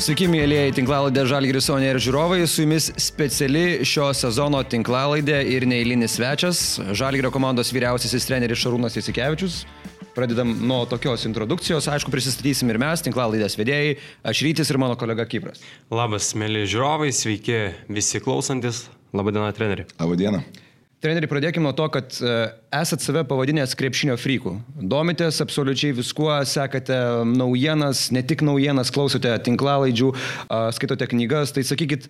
Sveiki, mėlyjeji tinklalaidė Žalgiris Sonė ir žiūrovai, su jumis speciali šio sezono tinklalaidė ir neįlinis svečias, Žalgirio komandos vyriausiasis treneris Šarūnas Jasikevičius. Pradedam nuo tokios introdukcijos, aišku, prisistatysim ir mes, tinklalaidės vedėjai, aš Rytis ir mano kolega Kipras. Labas, mėly žiūrovai, sveiki visi klausantis. Labadiena, treneri. Labadiena. Treneri, pradėkime nuo to, kad e, esat save pavadinęs krepšinio frykų. Domitės absoliučiai viskuo, sekate naujienas, ne tik naujienas, klausote tinklalaidžių, skaitote knygas, tai sakykit,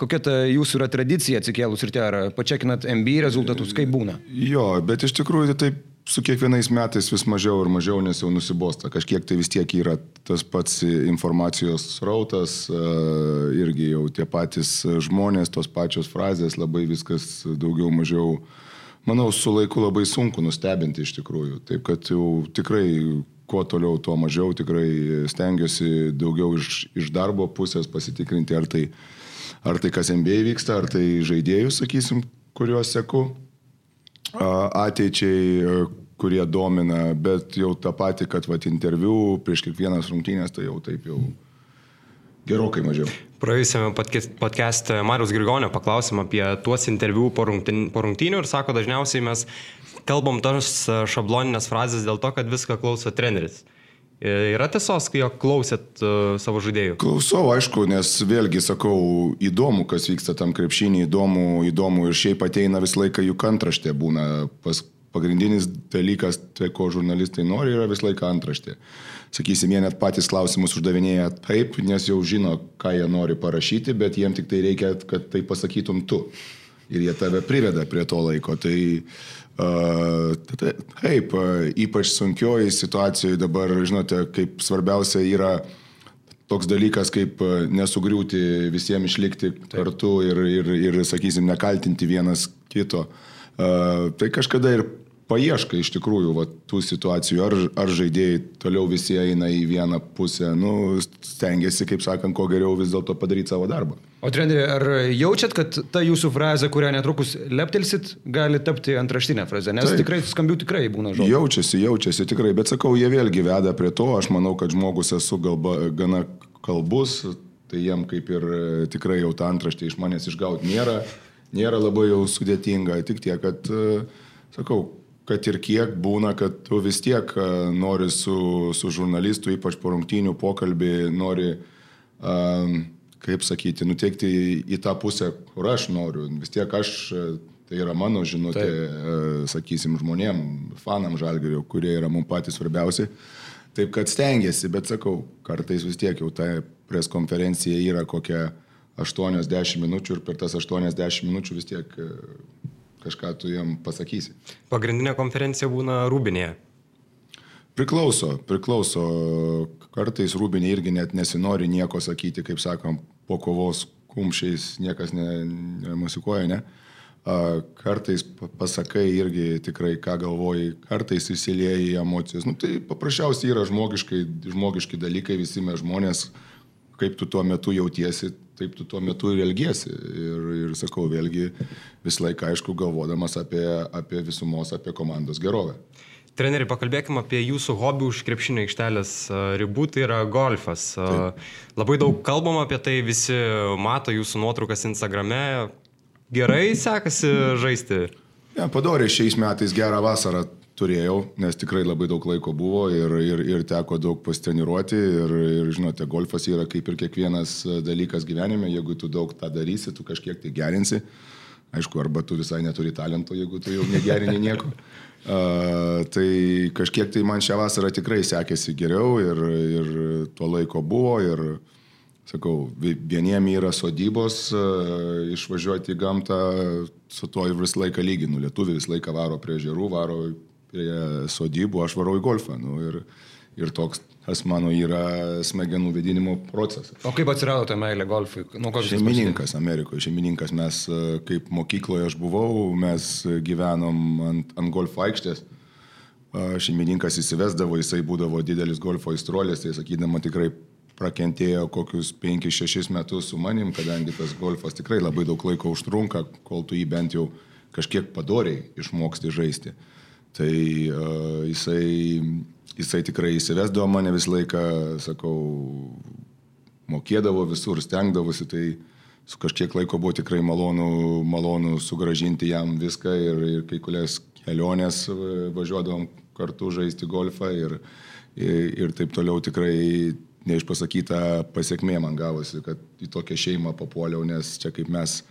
kokia ta jūsų yra tradicija atsikėlus ir te, ar pačiakinat MB rezultatus, kaip būna? Jo, bet iš tikrųjų tai taip su kiekvienais metais vis mažiau ir mažiau, nes jau nusibosta. Kažkiek tai vis tiek yra tas pats informacijos srautas, irgi jau tie patys žmonės, tos pačios frazės, labai viskas daugiau mažiau, manau, su laiku labai sunku nustebinti iš tikrųjų. Taip kad jau tikrai kuo toliau, tuo mažiau tikrai stengiuosi daugiau iš, iš darbo pusės pasitikrinti, ar tai, ar tai kas MBA vyksta, ar tai žaidėjus, sakysim, kuriuos seku ateičiai, kurie domina, bet jau tą patį, kad vat, interviu prieš kiekvienas rungtynės, tai jau taip jau gerokai mažiau. Praėjusiame podcast'e Marius Grigonio paklausėm apie tuos interviu po rungtynių ir sako, dažniausiai mes kalbam tos šabloninės frazės dėl to, kad viską klauso treneris. E, yra tiesos, kai jo klausėt uh, savo žaidėjų? Klausau, aišku, nes vėlgi sakau, įdomu, kas vyksta tam krepšinį, įdomu, įdomu ir šiaip ateina visą laiką jų antraštė būna. Pas, pagrindinis dalykas, tai ko žurnalistai nori, yra visą laiką antraštė. Sakysim, jie net patys klausimus uždavinėja taip, nes jau žino, ką jie nori parašyti, bet jiem tik tai reikia, kad tai pasakytum tu. Ir jie tave priveda prie to laiko. Tai uh, Taip, ypač sunkioji situacijoje dabar, žinote, kaip svarbiausia yra toks dalykas, kaip nesugriūti, visiems išlikti Taip. kartu ir, ir, ir, sakysim, nekaltinti vienas kito. Tai kažkada ir paieška iš tikrųjų va, tų situacijų, ar, ar žaidėjai toliau visi eina į vieną pusę, nu, stengiasi, kaip sakant, kuo geriau vis dėlto padaryti savo darbą. O treneri, ar jaučiat, kad ta jūsų frazė, kurią netrukus leptelsit, gali tapti antraštinę frazę? Nes Taip. tikrai skambių tikrai būna žodžių. Jaučiasi, jaučiasi tikrai, bet sakau, jie vėlgi veda prie to, aš manau, kad žmogus esu galba, gana kalbus, tai jiem kaip ir e, tikrai jau tą antraštę iš manęs išgauti nėra, nėra labai jau sudėtinga, tik tiek, kad, e, sakau, kad ir kiek būna, kad tu vis tiek nori su, su žurnalistu, ypač po rungtynių pokalbį, nori, um, kaip sakyti, nuteikti į, tą pusę, kur aš noriu. Vis tiek aš, tai yra mano žinutė, Taip. sakysim, žmonėm, fanam žalgerio, kurie yra mums patys svarbiausi. Taip kad stengiasi, bet sakau, kartais vis tiek jau ta preskonferencija yra kokia 80 minučių ir per tas 80 minučių vis tiek kažką tu jam pasakysi. Pagrindinė konferencija būna Rūbinėje. Priklauso, priklauso. Kartais Rūbinė irgi net nesinori nieko sakyti, kaip sakom, po kovos kumšiais niekas nemusikuoja, ne? Kartais pasakai irgi tikrai, ką galvoji, kartais įsilieji emocijas. Nu, tai paprasčiausiai yra žmogiškai, žmogiški dalykai, visi mes žmonės, kaip tu tuo metu jautiesi, taip tu tuo metu ir elgiesi. Ir, ir sakau, vėlgi visą laiką, aišku, galvodamas apie, apie visumos, apie komandos gerovę. Treneri, pakalbėkime apie jūsų hobį už krepšinio aikštelės ribų, tai yra golfas. Taip. Labai daug kalbam apie tai, visi mato jūsų nuotraukas Instagrame. Gerai sekasi žaisti? Ja, padoriai šiais metais gerą vasarą turėjau, nes tikrai labai daug laiko buvo ir, ir, ir teko daug pastreniruoti. Ir, ir žinote, golfas yra kaip ir kiekvienas dalykas gyvenime, jeigu tu daug tą darysi, tu kažkiek tai gerinsi. Aišku, arba tu visai neturi talento, jeigu tu jau negerini nieko. Uh, tai kažkiek tai man šią vasarą tikrai sekėsi geriau ir, ir tuo laiko buvo. Ir, sakau, vieniem yra sodybos, uh, išvažiuoti į gamtą, su tuo ir visą laiką lyginu. Lietuvi visą laiką varo prie žerų, varo prie sodybų, aš varau į golfą. Nu, ir, ir toks tas mano yra smegenų vedinimo procesas. O kaip atsirado ta meilė golfui? Nu, šeimininkas Amerikoje, šeimininkas mes, kaip mokykloje aš buvau, mes gyvenom ant, ant golfo aikštės. Šeimininkas įsivesdavo, jisai būdavo didelis golfo įstrolės, tai sakydama tikrai prakentėjo kokius 5-6 metus su manim, kadangi tas golfas tikrai labai daug laiko užtrunka, kol tu jį bent jau kažkiek padoriai išmoksti žaisti. Uh, Tai uh, jisai, jisai tikrai įsivesdavo mane visą laiką, sakau, mokėdavo visur, stengdavosi, tai su kažkiek laiko buvo tikrai malonu, malonu sugražinti jam viską ir, ir kai kurias kelionės važiuodavom kartu žaisti golfą ir, ir, ir taip toliau. Tikrai neišpasakyta pasiekmė man gavosi, kad į tokią šeimą papuoliau, nes čia kaip mes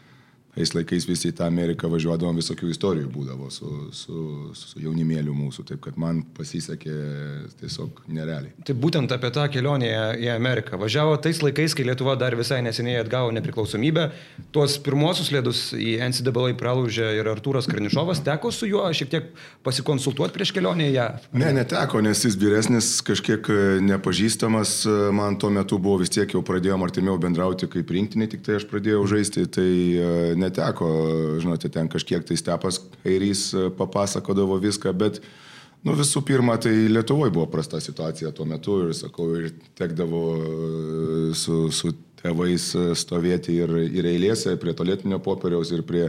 tais laikais visi į tą Ameriką važiuodavom, visokių istorijų būdavo su, su, su jaunimėliu mūsų, taip kad man pasisekė tiesiog nerealiai. Tai būtent apie tą kelionę į Ameriką. Važiavo tais laikais, kai Lietuva dar visai neseniai atgavo nepriklausomybę. Tuos pirmosius ledus į NCAA pralaužė ir Artūras Karnišovas. Teko su juo šiek tiek pasikonsultuoti prieš kelionę į ją? Ne, neteko, nes jis vyresnis, kažkiek nepažįstamas. Man tuo metu buvo vis tiek jau pradėjom artimiau bendrauti kaip rinktinė, tik tai aš pradėjau žaisti. Tai neteko, žinote, ten kažkiek tai stepas kairys e, papasakodavo viską, bet Nu, visų pirma, tai Lietuvoje buvo prasta situacija tuo metu ir, sakau, ir tekdavo e, su, su tėvais e, stovėti ir, ir eilėse prie tolėtinio popieriaus, ir prie,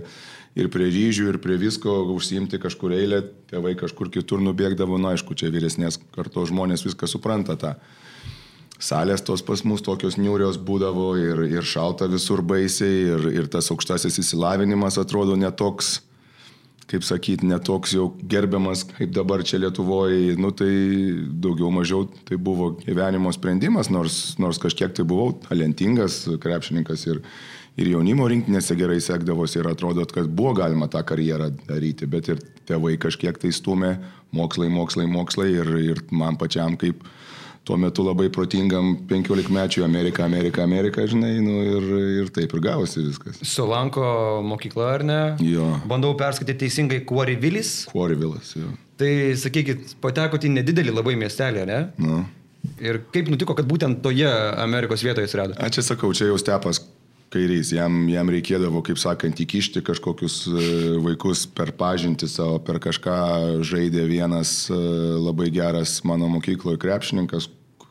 ir prie ryžių, ir prie visko užsiimti kažkur eilę, tėvai kažkur kitur nubėgdavo, na, aišku, čia vyresnės kartos žmonės viską supranta tą. Ta salės tos pas mus tokios niūrios būdavo ir, ir šalta visur baisiai ir, ir tas aukštasis įsilavinimas atrodo netoks, kaip sakyti, netoks jau gerbiamas kaip dabar čia Lietuvoje, nu tai daugiau mažiau tai buvo gyvenimo sprendimas, nors, nors kažkiek tai buvau talentingas krepšininkas ir, ir jaunimo rinktinėse gerai sekdavosi ir atrodo, kad buvo galima tą karjerą daryti, bet ir tėvai kažkiek tai stumė mokslai, mokslai, mokslai ir, ir man pačiam kaip tuo metu labai protingam 15 mečiui Amerika, Amerika, Amerika, žinai, nu, ir, ir taip ir gavosi viskas. Solanko mokykla, ar ne? Jo. Bandau perskaityti teisingai Kuorivilis. Kuorivilis, jo. Tai, sakykit, patekote į nedidelį labai miestelį, ne? Nu. Ir kaip nutiko, kad būtent toje Amerikos vietoje atsirado? A čia sakau, čia jau stepas kairys. Jam, jam reikėdavo, kaip sakant, įkišti kažkokius e, vaikus per pažinti savo, per kažką žaidė vienas e, labai geras mano mokykloje krepšininkas,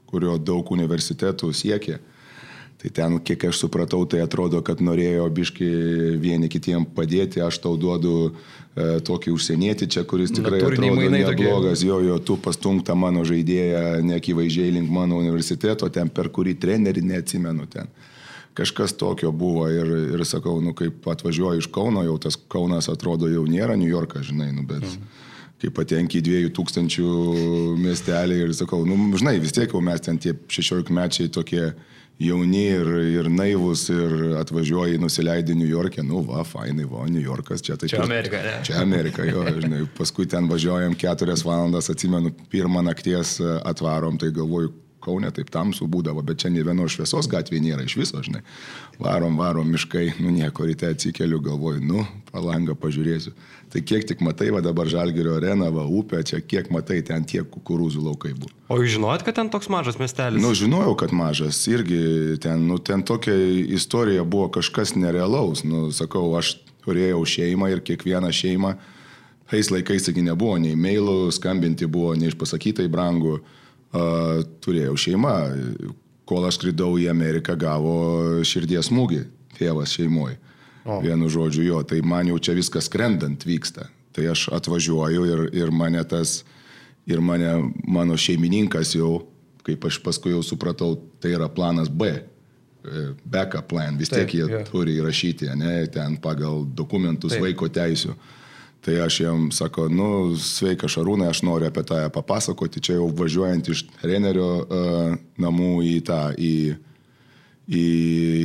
kurio daug universitetų siekė. Tai ten, kiek aš supratau, tai atrodo, kad norėjo biški vieni kitiem padėti, aš tau duodu e, tokį užsienietį čia, kuris tikrai atrodo neblogas, jo, jo, tu pastumta mano žaidėją neakivaizdžiai link mano universiteto, ten per kurį trenerį neatsimenu ten. Kažkas tokio buvo ir, ir sakau, nu kaip atvažiuoju iš Kauno, jau tas Kaunas atrodo jau nėra New Yorkas, žinai, nu bet... Mhm kai patenki į 2000 miestelį ir sakau, nu, žinai, vis tiek jau mes ten tie 16 mečiai tokie jauni ir, ir naivus ir atvažiuoji, nusileidi New York'e, nu va, fainai, va, New Yorkas, čia tai... Čia Amerika, ne? Čia Amerika, jo, žinai, paskui ten važiuojam keturias valandas, atsimenu, pirmą nakties atvarom, tai galvoju, Kaune taip tamsų būdavo, bet čia ne vienos šviesos gatvėje nėra iš viso, žinai. Varom, varom miškai, nu nieko ryte atsikeliu, galvoju, nu, palangą pažiūrėsiu. Tai kiek tik matai, va dabar Žalgirio arena, va upė, čia kiek matai, ten tiek kukurūzų laukai buvo. O jūs žinojot, kad ten toks mažas miestelis? Nu, žinojau, kad mažas, irgi ten, nu, ten tokia istorija buvo kažkas nerealaus. Nu, sakau, aš turėjau šeimą ir kiekvieną šeimą, tais laikais, sakai, nebuvo nei mailų, skambinti buvo neišpasakytai brangu turėjau šeimą. Kol aš skridau į Ameriką, gavo širdies smūgį tėvas šeimoje. Vienu žodžiu, jo, tai man jau čia viskas skrendant vyksta. Tai aš atvažiuoju ir, ir mane tas, ir mane, mano šeimininkas jau, kaip aš paskui jau supratau, tai yra planas B. E, backup plan, vis tiek Taip, jie yeah. turi įrašyti, ne, ten pagal dokumentus Taip. vaiko teisų. Tai aš jam sako, nu, sveika Šarūnai, aš noriu apie tą papasakoti, čia jau važiuojant iš trenerio uh, namų į tą, į, į,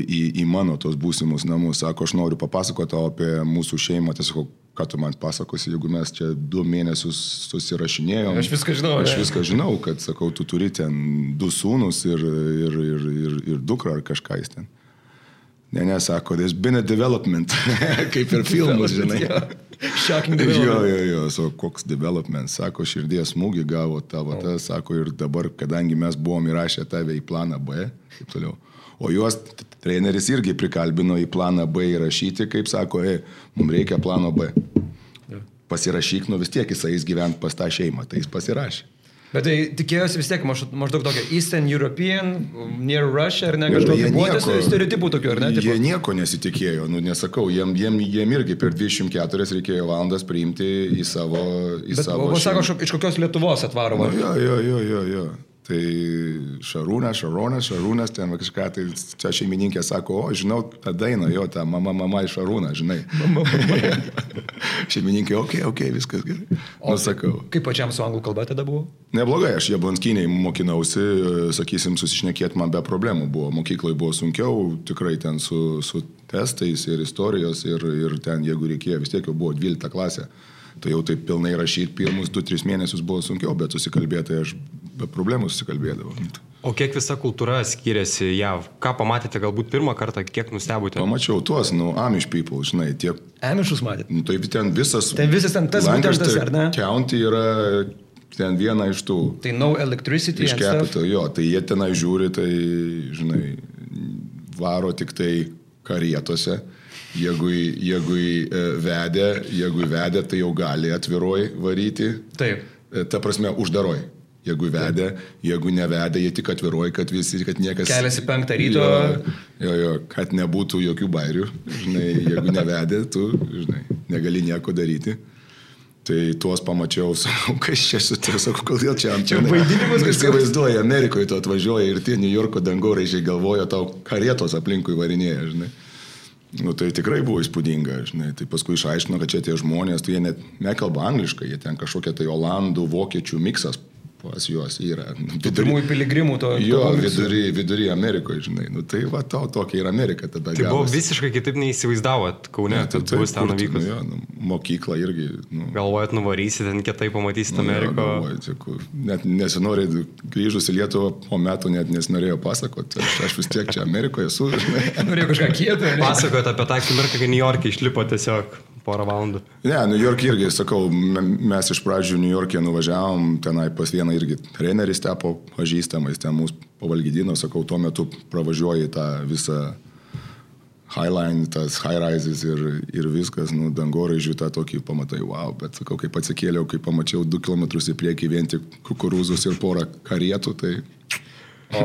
į, į mano tos būsimus namus. Sako, aš noriu papasakoti apie mūsų šeimą, tiesiog, ką tu man pasakosi, jeigu mes čia du mėnesius susirašinėjom. Aš viską žinau. Aš viską žinau, kad, sakau, tu turi ten du sūnus ir, ir, ir, ir, ir dukrą ar kažką jis ten. Ne, ne, sako, there's been a development, kaip ir filmus, žinai. Shocking development. Jo, jo, jo, so, koks development, sako, širdies smūgį gavo tavo, oh. tas, sako, ir dabar, kadangi mes buvom įrašę tave į planą B, taip toliau. O juos treneris irgi prikalbino į planą B įrašyti, kaip sako, e, mums reikia plano B. Pasirašyk, nu vis tiek jisai gyvent pas tą šeimą, tai jis pasirašė. Bet tai tikėjosi vis tiek maždaug tokio Eastern European, Near Russia, ar ne kažkokio nieko, stereotipų tokių, ar ne? Tipo? Jie nieko nesitikėjo, nu nesakau, jiem, jiem, jiem irgi per 24 reikėjo valandas priimti į savo... Į Bet, savo o sako, iš kokios Lietuvos atvaro? Nu, jo, jo, jo, jo, jo. Tai Šarūnas, Šaronas, Šarūnas, ten kažką, tai čia šeimininkė sako, o, žinau, tą dainą, jo, ta mama, mama iš Šarūną, žinai. Mama, mama. šeimininkė, okei, okay, okei, okay, viskas gerai. O, Nusakau. Kaip pačiam su anglų kalba tada buvo? Neblogai, aš jablonskiniai mokinausi, sakysim, susišnekėti man be problemų buvo. Mokykloje buvo sunkiau, tikrai ten su, su testais ir istorijos ir, ir ten, jeigu reikėjo, vis tiek jau buvo 12 klasė. Tai jau taip pilnai rašyti pirmus 2-3 mėnesius buvo sunkiau, bet susikalbėti aš be problemų susikalbėdavau. O kiek visa kultūra skiriasi JAV? Ką pamatėte galbūt pirmą kartą, kiek nustebote? Pamačiau tuos, nu, Amish people, žinai, tiek. Amišus matėte? Nu, tai ten visas. Ten visas ten tas būtent ar ne? County yra ten viena iš tų. Tai no electricity. Iš capital, jo, tai jie tenai žiūri, tai, žinai, varo tik tai karietose. Jeigu, jeigu vedė, jeigu vedė, tai jau gali atviroj varyti. Taip. Ta prasme, uždaroj. Jeigu vedė, jeigu nevedė, jie tik atviruoja, kad visi, kad niekas... Keliasi penktą ryto. Jo, jo, jo, kad nebūtų jokių bairių. Žinai, jeigu nevedė, tu, žinai, negali nieko daryti. Tai tuos pamačiau, sakau, kas čia su tai, sakau, kodėl čia ant čia. Vaidinimas, kas įsivaizduoja, Amerikoje tu atvažiuoja ir tie New Yorko dangoraižiai galvoja, tau karietos aplinkui varinėja, žinai. Nu, tai tikrai buvo įspūdinga, žinai. Tai paskui išaiškino, kad čia tie žmonės, tai jie net nekalba angliškai, jie ten kažkokia tai olandų, vokiečių miksas pas juos yra. Vidury, pirmųjų piligrimų to. Jo, vidury, vidury Amerikoje, žinai. Nu, tai va, tau tokia yra Amerika tada. Tai buvo visiškai kitaip neįsivaizdavot, Kaune, ne, tai bus ten nuvykus. Nu, jo, nu, mokykla irgi. Nu, Galvojat, nuvarysit, ten kitaip pamatysit nu, Ameriką. Galvoju, net nesinori grįžus į Lietuvą po metų, net nesinorėjo pasakoti. Aš, aš vis tiek čia Amerikoje esu. Norėjau kažką kietą. Pasakojot apie tą akimirką, kai New York'e išlipo tiesiog porą valandų. Ne, New York irgi, sakau, mes iš pradžių New York'e nuvažiavom, tenai pas vieną irgi treneris tepo pažįstamais, ten mūsų pavalgydino, sakau, tuo metu pravažiuoji tą visą highline, tas high rises ir, ir viskas, nu, dangoraižių tą tokį pamatai, wow, bet sakau, kaip atsikėliau, kai pamačiau 2 km į priekį vien tik kukurūzus ir porą karietų, tai... O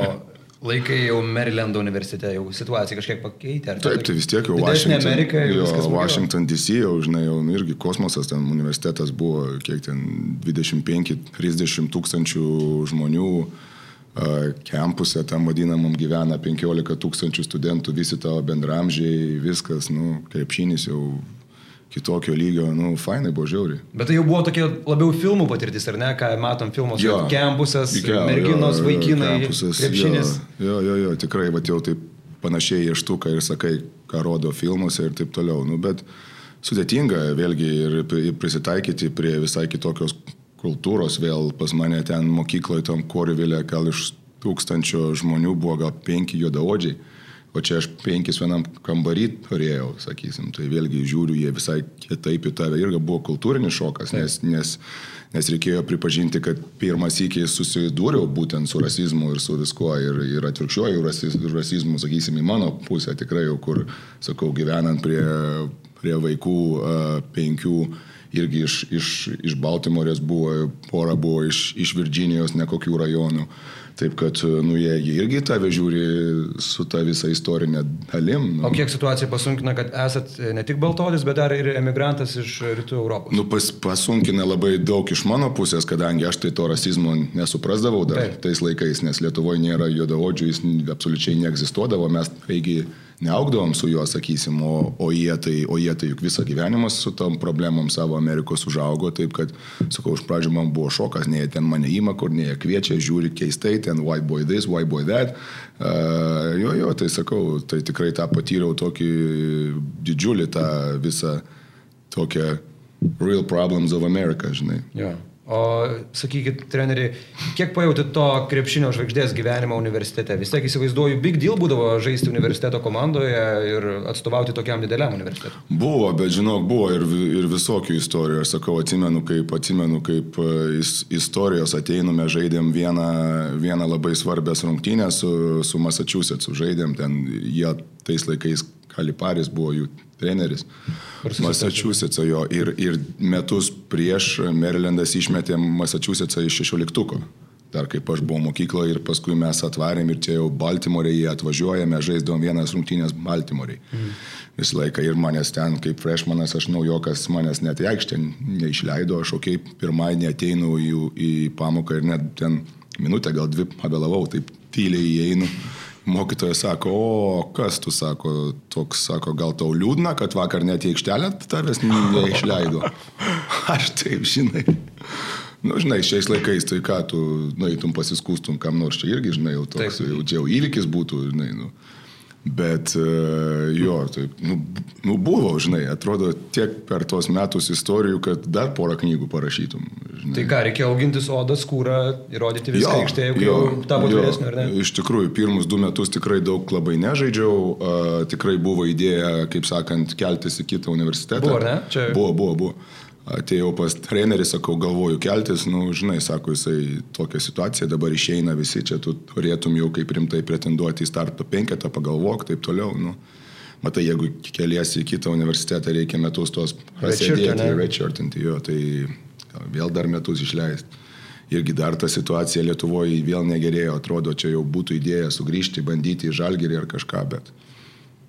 laikai jau Marylando universitete, jau situacija kažkiek pakeitė. Taip, tai vis tiek jau Washington, Amerika, jo, Washington DC, jau, žinai, jau nu, irgi kosmosas, ten universitetas buvo, kiek ten 25-30 tūkstančių žmonių. Kempuse tam vadinamam gyvena 15 tūkstančių studentų, visi tavo bendramžiai, viskas, nu, krepšinis jau kitokio lygio, nu, fainai buvo žiauri. Bet tai jau buvo tokia labiau filmų patirtis, ar ne, ką matom filmuose, jo, kempusas, jo, merginos, jo, vaikinai, kempusas, krepšinis. Jo, jo, jo, tikrai, va jau taip panašiai ieštuką ir sakai, ką rodo filmuose ir taip toliau. Nu, bet sudėtinga vėlgi ir, prisitaikyti prie visai kitokios kultūros. Vėl pas mane ten mokykloje, tam Korivilė, gal iš tūkstančio žmonių buvo gal penki juodaodžiai O čia aš penkis vienam kambarį turėjau, sakysim, tai vėlgi žiūriu, jie visai kitaip į tave. Irgi buvo kultūrinis šokas, nes, nes, nes reikėjo pripažinti, kad pirmas iki susidūriau būtent su rasizmu ir su viskuo. Ir, ir atvirkščiuoju rasizmu, sakysim, į mano pusę tikrai jau, kur, sakau, gyvenant prie, prie vaikų penkių irgi iš, iš, iš Baltimorės buvo, pora buvo iš, iš Virginijos, nekokių rajonų. Taip kad, nu, jie, jie irgi tave žiūri su ta visa istorinė dalim. Nu. O kiek situacija pasunkina, kad esat ne tik baltodis, bet dar ir emigrantas iš rytų Europos? Nu, pas, pasunkina labai daug iš mano pusės, kadangi aš tai to rasizmo nesuprasdavau dar Taip. tais laikais, nes Lietuvoje nėra juodaodžių, jis absoliučiai neegzistuodavo, mes taigi neaugdavom su juo, sakysim, o, o, jie tai, o jie tai juk visą gyvenimą su tom problemom savo Amerikos užaugo, taip kad, sakau, iš pradžių man buvo šokas, nei ten mane įma, kur nei kviečia, žiūri keistai, ten white boy this, white boy that. Uh, jo, jo, tai sakau, tai tikrai tą patyriau tokį didžiulį tą visą tokią real problems of America, žinai. Yeah. O sakykit, treneri, kiek pajauti to krepšinio žvaigždės gyvenimo universitete? Vis tiek įsivaizduoju, big deal būdavo žaisti universiteto komandoje ir atstovauti tokiam dideliam universitetui. Buvo, bet žinok, buvo ir, ir visokių istorijų. Aš sakau, atsimenu, kaip, atsimenu, kaip e, istorijos ateinume, žaidėm vieną, vieną labai svarbęs rungtynę su, su Massachusettsu, žaidėm ten, jie tais laikais Kaliparis buvo jų treneris. Massachusetts'o jo ir, ir metus prieš Marylandas išmetė Massachusetts'ą iš šešioliktuko. Dar kaip aš buvau mokykloje ir paskui mes atvarėm ir čia jau Baltimorė jie atvažiuoja, mes žaisdavom vienas rungtynės Baltimorė. Mhm. Visą laiką ir manęs ten, kaip freshmanas, aš naujokas, manęs net į aikštę neišleido, aš okay, pirmadienį ateinu į, į pamoką ir net ten minutę, gal dvi pavėlavau, taip tyliai įeinu. Mokytojas sako, o kas tu sako, toks sako, gal tau liūdna, kad vakar net į aikštelę tavęs neišleido. Aš taip, žinai. Nu, žinai, šiais laikais, tai ką tu, na, eitum pasiskūstum kam nors, čia irgi, žinai, jau toks, Taip. jau čia jau įvykis būtų, žinai, nu. Bet e, jo, taip, nu, nu buvo, žinai, atrodo tiek per tuos metus istorijų, kad dar porą knygų parašytum. Žinai. Tai ką, reikėjo auginti sodą, skūrą, įrodyti viską aikštėje, kai jau tapo vyresniu, ar ne? Iš tikrųjų, pirmus du metus tikrai daug labai nežaidžiau, uh, tikrai buvo idėja, kaip sakant, keltis į kitą universitetą. Buvo, ne? Čia- Buvo, buvo, buvo. Atėjau pas trenerį, sakau, galvoju keltis, nu, žinai, sako, jisai tokia situacija, dabar išeina visi, čia tu turėtum jau kaip rimtai pretenduoti į starto penketą, pagalvok, taip toliau. Nu. Matai, jeigu keliesi į kitą universitetą, reikia metus tos prasėdėti, ane? rečertinti jo, tai vėl dar metus išleisti. Irgi dar ta situacija Lietuvoje vėl negerėjo, atrodo, čia jau būtų idėja sugrįžti, bandyti į žalgerį ar kažką, bet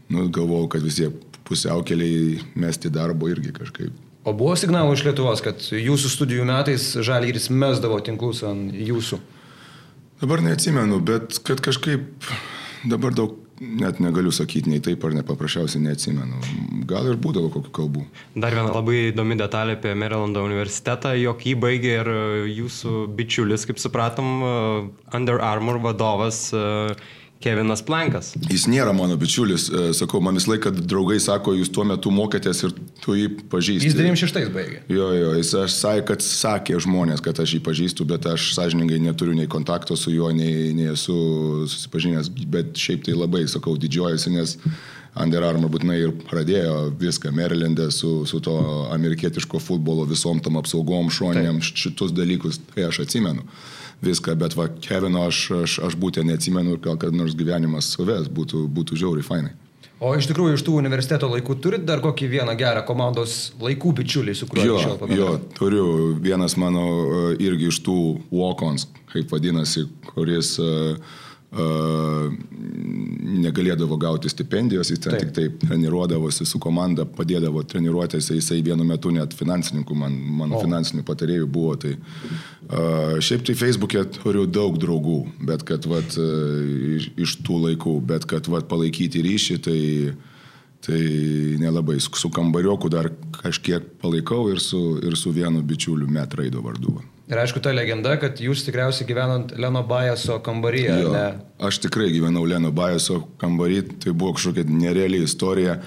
nu, galvojau, kad vis tiek pusiaukeliai mesti darbo irgi kažkaip. O buvo signalų iš Lietuvos, kad jūsų studijų metais Žalgiris mesdavo tinklus ant jūsų. Dabar neatsimenu, bet kad kažkaip dabar daug net negaliu sakyti nei taip ar ne, paprasčiausiai neatsimenu. Gal ir būdavo kokių kalbų. Dar viena labai įdomi detalė apie Marylando universitetą, jog jį baigė ir jūsų bičiulis, kaip supratom, Under Armour vadovas Kevinas Plankas. Jis nėra mano bičiulis, e, sakau, man visą laiką draugai sako, jūs tuo metu mokėtės ir tu jį pažįsti. Jis 96 baigė. Jo, jo, jis aš sakė, kad sakė žmonės, kad aš jį pažįstu, bet aš sąžiningai neturiu nei kontakto su juo, nei, nei esu susipažinęs, bet šiaip tai labai, sakau, didžiuojasi, nes Under Armour būtinai ir pradėjo viską Marylandė su, su to amerikietiško futbolo visom tom apsaugom, šonėm, šitus dalykus, tai aš atsimenu viską, bet va, Kevino aš, aš, aš būtent neatsimenu ir gal kad nors gyvenimas suves, būtų, būtų žiauriai fainai. O iš tikrųjų iš tų universiteto laikų turit dar kokį vieną gerą komandos laikų bičiulį, su kuriuo Jo, šiol jo, pabendravot? turiu vienas mano e, irgi iš tų walk-ons, kaip vadinasi, kuris uh, negalėdavo gauti stipendijos, jis ten Taip. tik taip treniruodavosi su komanda, padėdavo treniruotėse, jisai vienu metu net finansininkų, man, mano O. finansinių patarėjų buvo. Tai, šiaip tai Facebook'e turiu daug draugų, bet kad vat, iš, iš tų laikų, bet kad vat, palaikyti ryšį, tai Tai nelabai. Su, su kambarioku dar kažkiek palaikau ir su, ir su vienu bičiuliu Metraido vardu. Ir aišku, ta legenda, kad jūs tikriausiai gyvenant Leno Bajaso kambaryje, Jo, aš tikrai gyvenau Leno Bajaso kambarį, tai buvo kažkokia nereali istorija.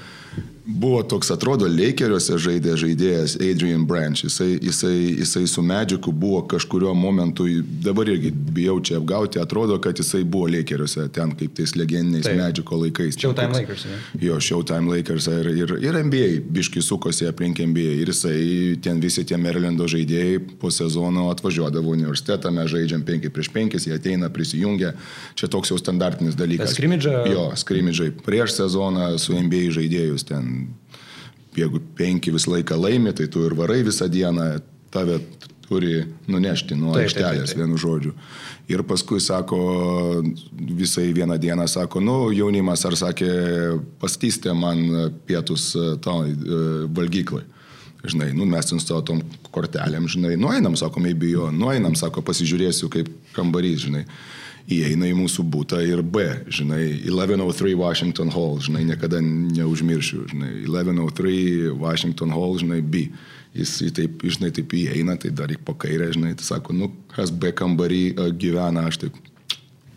Buvo toks, atrodo, Lakeriuose žaidė žaidėjas Adrian Branch. Jisai, jisai, jisai su Medžiku buvo kažkurio momentu, dabar irgi bijau čia apgauti, atrodo, kad jisai buvo Lakeriuose ten kaip tais legendiniais Taip. Medžiko laikais. Showtime Lakers, ne? Jo, Showtime Lakers ir, ir, ir NBA biški sukosi aplink NBA. Ir jisai, ten visi tie Marylando žaidėjai po sezono atvažiuodavo universitetą, mes žaidžiam 5 prieš 5, jie ateina, prisijungia. Čia toks jau standartinis dalykas. skrimidžą? Jo, skrimidžai prieš sezoną su NBA žaidėjus ten. Jeigu penki visą laiką laimi, tai tu ir varai visą dieną, tave turi nunešti nuo Taip, taip, taip, aikštelės, taip. vienu žodžiu. Ir paskui sako, visai vieną dieną sako, nu, jaunimas, ar sakė, pastystė man pietus e, to e, valgyklai. Žinai, nu, mes ten su to tom kortelėm, žinai, nueinam, sako, maybe jo, nueinam, sako, pasižiūrėsiu kaip kambarys, žinai. Įeina į mūsų būtą ir B, žinai, 1103 Washington Hall, žinai, niekada neužmiršiu, žinai, 1103 Washington Hall, žinai, B. Jis taip, žinai, taip įeina, tai dar į po kairę, žinai, tai sako, nu, kas B kambarį e, gyvena, aš taip,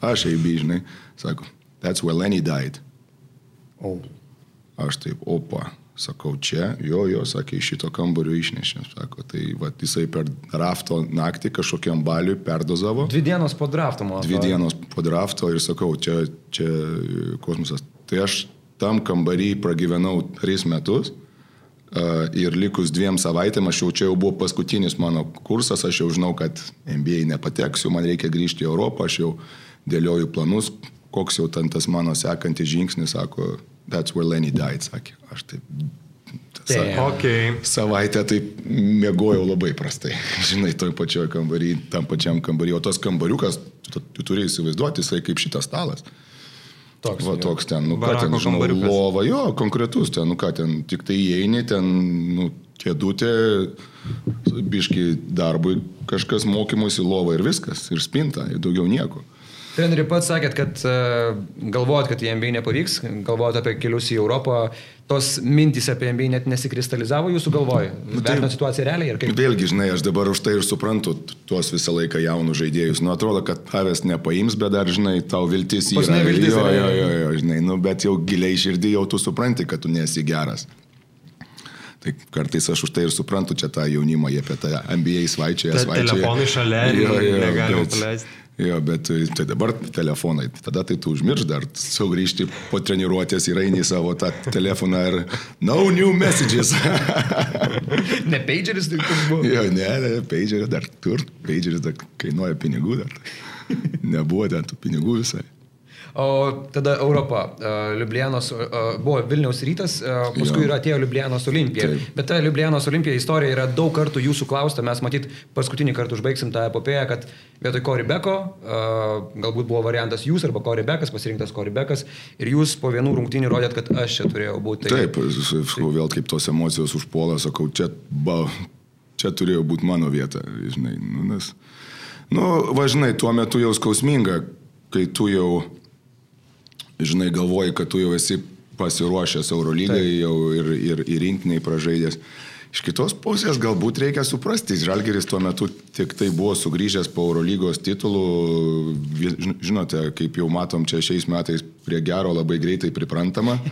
aš AB, žinai, sako, that's where Lenny died. O. Aš taip, opa, sakau, čia, jo, jo, sakė, iš šito kambario išnešė. Sako, tai va, jisai per drafto naktį kažkokiam baliui perdozavo. Dvi dienos po drafto, man Dvi dienos po drafto ir sakau, čia, čia kosmosas. Tai aš tam kambarį pragyvenau tris metus ir likus dviem savaitėm, aš jau čia jau buvo paskutinis mano kursas, aš jau žinau, kad MBA nepateksiu, man reikia grįžti į Europą, aš jau dėlioju planus, koks jau ten tas mano sekantis žingsnis, sako, that's where Lenny died, sakė. Aš taip... Damn. Ok. Savaitę taip mėgojau labai prastai. Žinai, toj pačioj kambarį, tam pačiam kambarį. O tas kambariukas, tu, tu turi įsivaizduoti, jisai kaip šitas stalas. Toks. Va toks ten, nu ką ten, žinau, kambariukas. lova, jo, konkretus ten, nu ką ten, tik tai įeini, ten, nu, kėdutė, biški darbui, kažkas mokymuisi lova ir viskas, ir spinta, ir daugiau nieko. Treneri pats sakėt, kad uh, galvojat, kad į NBA nepavyks, galvojat apie kelius į Europą, tos mintys apie NBA net nesikristalizavo jūsų galvoje. Nu, tai situacija realiai ir kaip. Vėlgi, žinai, aš dabar už tai ir suprantu tuos visą laiką jaunus žaidėjus. Nu, atrodo, kad tavęs nepaims, bet dar, žinai, tau viltis yra. Pas viltis jo, jo, jo, jo, žinai, nu, bet jau giliai širdį jau tu supranti, kad tu nesi geras. Tai kartais aš už tai ir suprantu čia tą jaunimą, jie apie tą NBA svaičią. Telefonai šalia, jo, negalima paleisti. Jo, bet tai dabar telefonai, tada tai tu užmirš dar sugrįžti po treniruotės ir eini į savo tą telefoną ir no new messages. ne pageris tai kur buvo. Jo, ne, ne pageris dar tur, pageris dar kainuoja pinigų dar. Nebuvo ten tų pinigų visai. O tada Europa, Liublianos, buvo Vilniaus rytas, paskui jo. atėjo Liublianos Olimpija. Taip. Bet ta Liublianos Olimpija istorija yra daug kartų jūsų klausta, mes matyt paskutinį kartą užbaigsim tą epopėją, kad vietoj Koribeko, galbūt buvo variantas jūs arba Koribekas, pasirinktas Koribekas, ir jūs po vienų rungtynių rodėt, kad aš čia turėjau būti. Tai... Taip, vėl kaip tos emocijos užpuola, sakau, čia, ba, čia turėjo būti mano vieta, žinai, nu, nes, nu, važinai, tuo metu jau skausminga, kai tu jau žinai, galvoji, kad tu jau esi pasiruošęs Eurolygai jau ir, ir, ir rinktiniai pražaidęs. Iš kitos pusės galbūt reikia suprasti, Žalgeris tuo metu tik tai buvo sugrįžęs po Eurolygos titulų, žinote, kaip jau matom čia šiais metais prie gero labai greitai priprantama.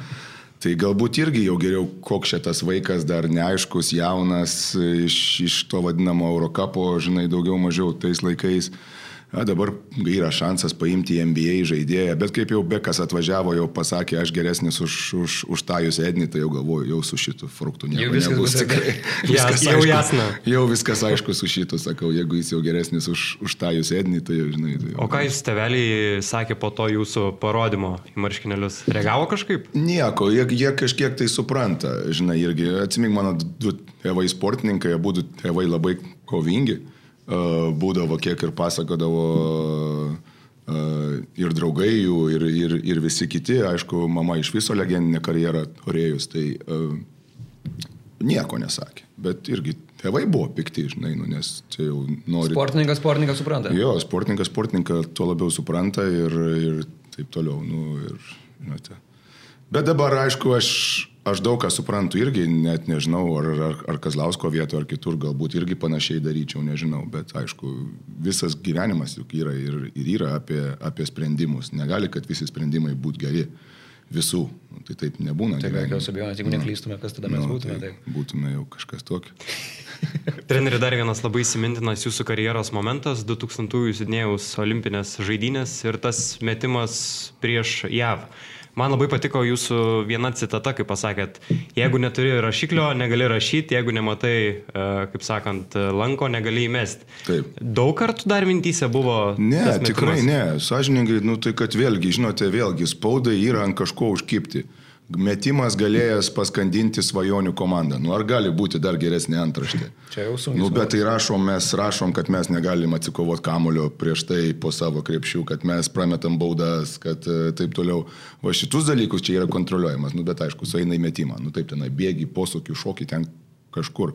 Tai galbūt irgi jau geriau, koks šitas vaikas dar neaiškus, jaunas, iš, iš to vadinamo Eurocapo, žinai, daugiau mažiau tais laikais. Uh, A, dabar yra šansas paimti NBA žaidėją, bet kaip jau Bekas atvažiavo, jau pasakė, aš geresnis už, už, už tą jūs Ednį, tai jau galvoju, jau su šitu fruktu nieko jau viskas nebus. Tikrai, viskas jau jasna. Jau viskas aišku su šitu, sakau, jeigu jis jau geresnis už, už tą jūs Ednį, tai jau žinai. Tai jau, o ką jūs teveliai sakė po to jūsų parodymo į marškinėlius? Reagavo kažkaip? Nieko, jie, jie kažkiek tai supranta, žinai, irgi atsimink mano du tėvai sportininkai, abu tėvai labai kovingi būdavo, kiek ir pasakodavo ir draugai jų, ir, ir, ir visi kiti, aišku, mama iš viso legendinę karjerą turėjus, tai nieko nesakė, bet irgi tėvai buvo pikti, žinai, nu, nes čia jau nori. Sportininkas, sportininkas supranta. Jo, sportininkas, sportininką tuo labiau supranta ir, ir taip toliau, nu, ir, žinote. Bet dabar, aišku, aš Aš daug ką suprantu irgi, net nežinau, ar, ar, ar Kazlausko vietoje, ar kitur galbūt irgi panašiai daryčiau, nežinau, bet aišku, visas gyvenimas juk yra ir, ir yra apie, apie sprendimus. Negali, kad visi sprendimai būtų geri visų. Tai taip nebūna. Taip, be jokios abejonės, jeigu nu, neklystume, kas tada mes nu, būtume. Tai taip. Būtume jau kažkas tokio. Treneri, dar vienas labai įsimintinas jūsų karjeros momentas - 2000-ųjų Sidnėjaus olimpinės žaidynės ir tas metimas prieš JAV. Man labai patiko jūsų viena citata, kai pasakėt, jeigu neturi rašiklio, negali rašyti, jeigu nematai, e, kaip sakant, lanko, negali įmesti. Taip. Daug kartų dar mintys buvo? Ne, tikrai ne. Sažininkai, nu tai kad vėlgi, žinote, vėlgi spaudai yra ant kažko užkipti metimas galėjęs paskandinti svajonių komandą. Nu, ar gali būti dar geresnė antraštė? Čia jau sunku. Nu, bet tai rašom, mes rašom, kad mes negalim atsikovoti kamulio prieš tai po savo krepšių, kad mes prametam baudas, kad e, taip toliau. Va šitus dalykus čia yra kontroliuojamas, nu, bet aišku, sueina į metimą. Nu, taip, tenai bėgi, posūkį, šokį ten kažkur.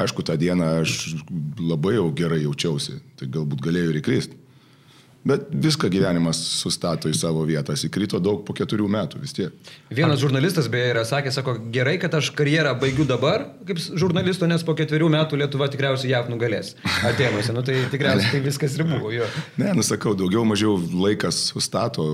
Aišku, tą dieną aš labai jau gerai jaučiausi, tai galbūt galėjau ir įkristi. Bet viską gyvenimas sustato į savo vietą. Įkrito daug po keturių metų vis tiek. Vienas žurnalistas beje yra sakęs, sako, gerai, kad aš karjerą baigiu dabar kaip žurnalisto, nes po ketverių metų Lietuva tikriausiai JAV nugalės. Atėnuose, nu tai tikriausiai tai viskas ir buvo. Jo. Ne, nusakau, daugiau mažiau laikas sustato,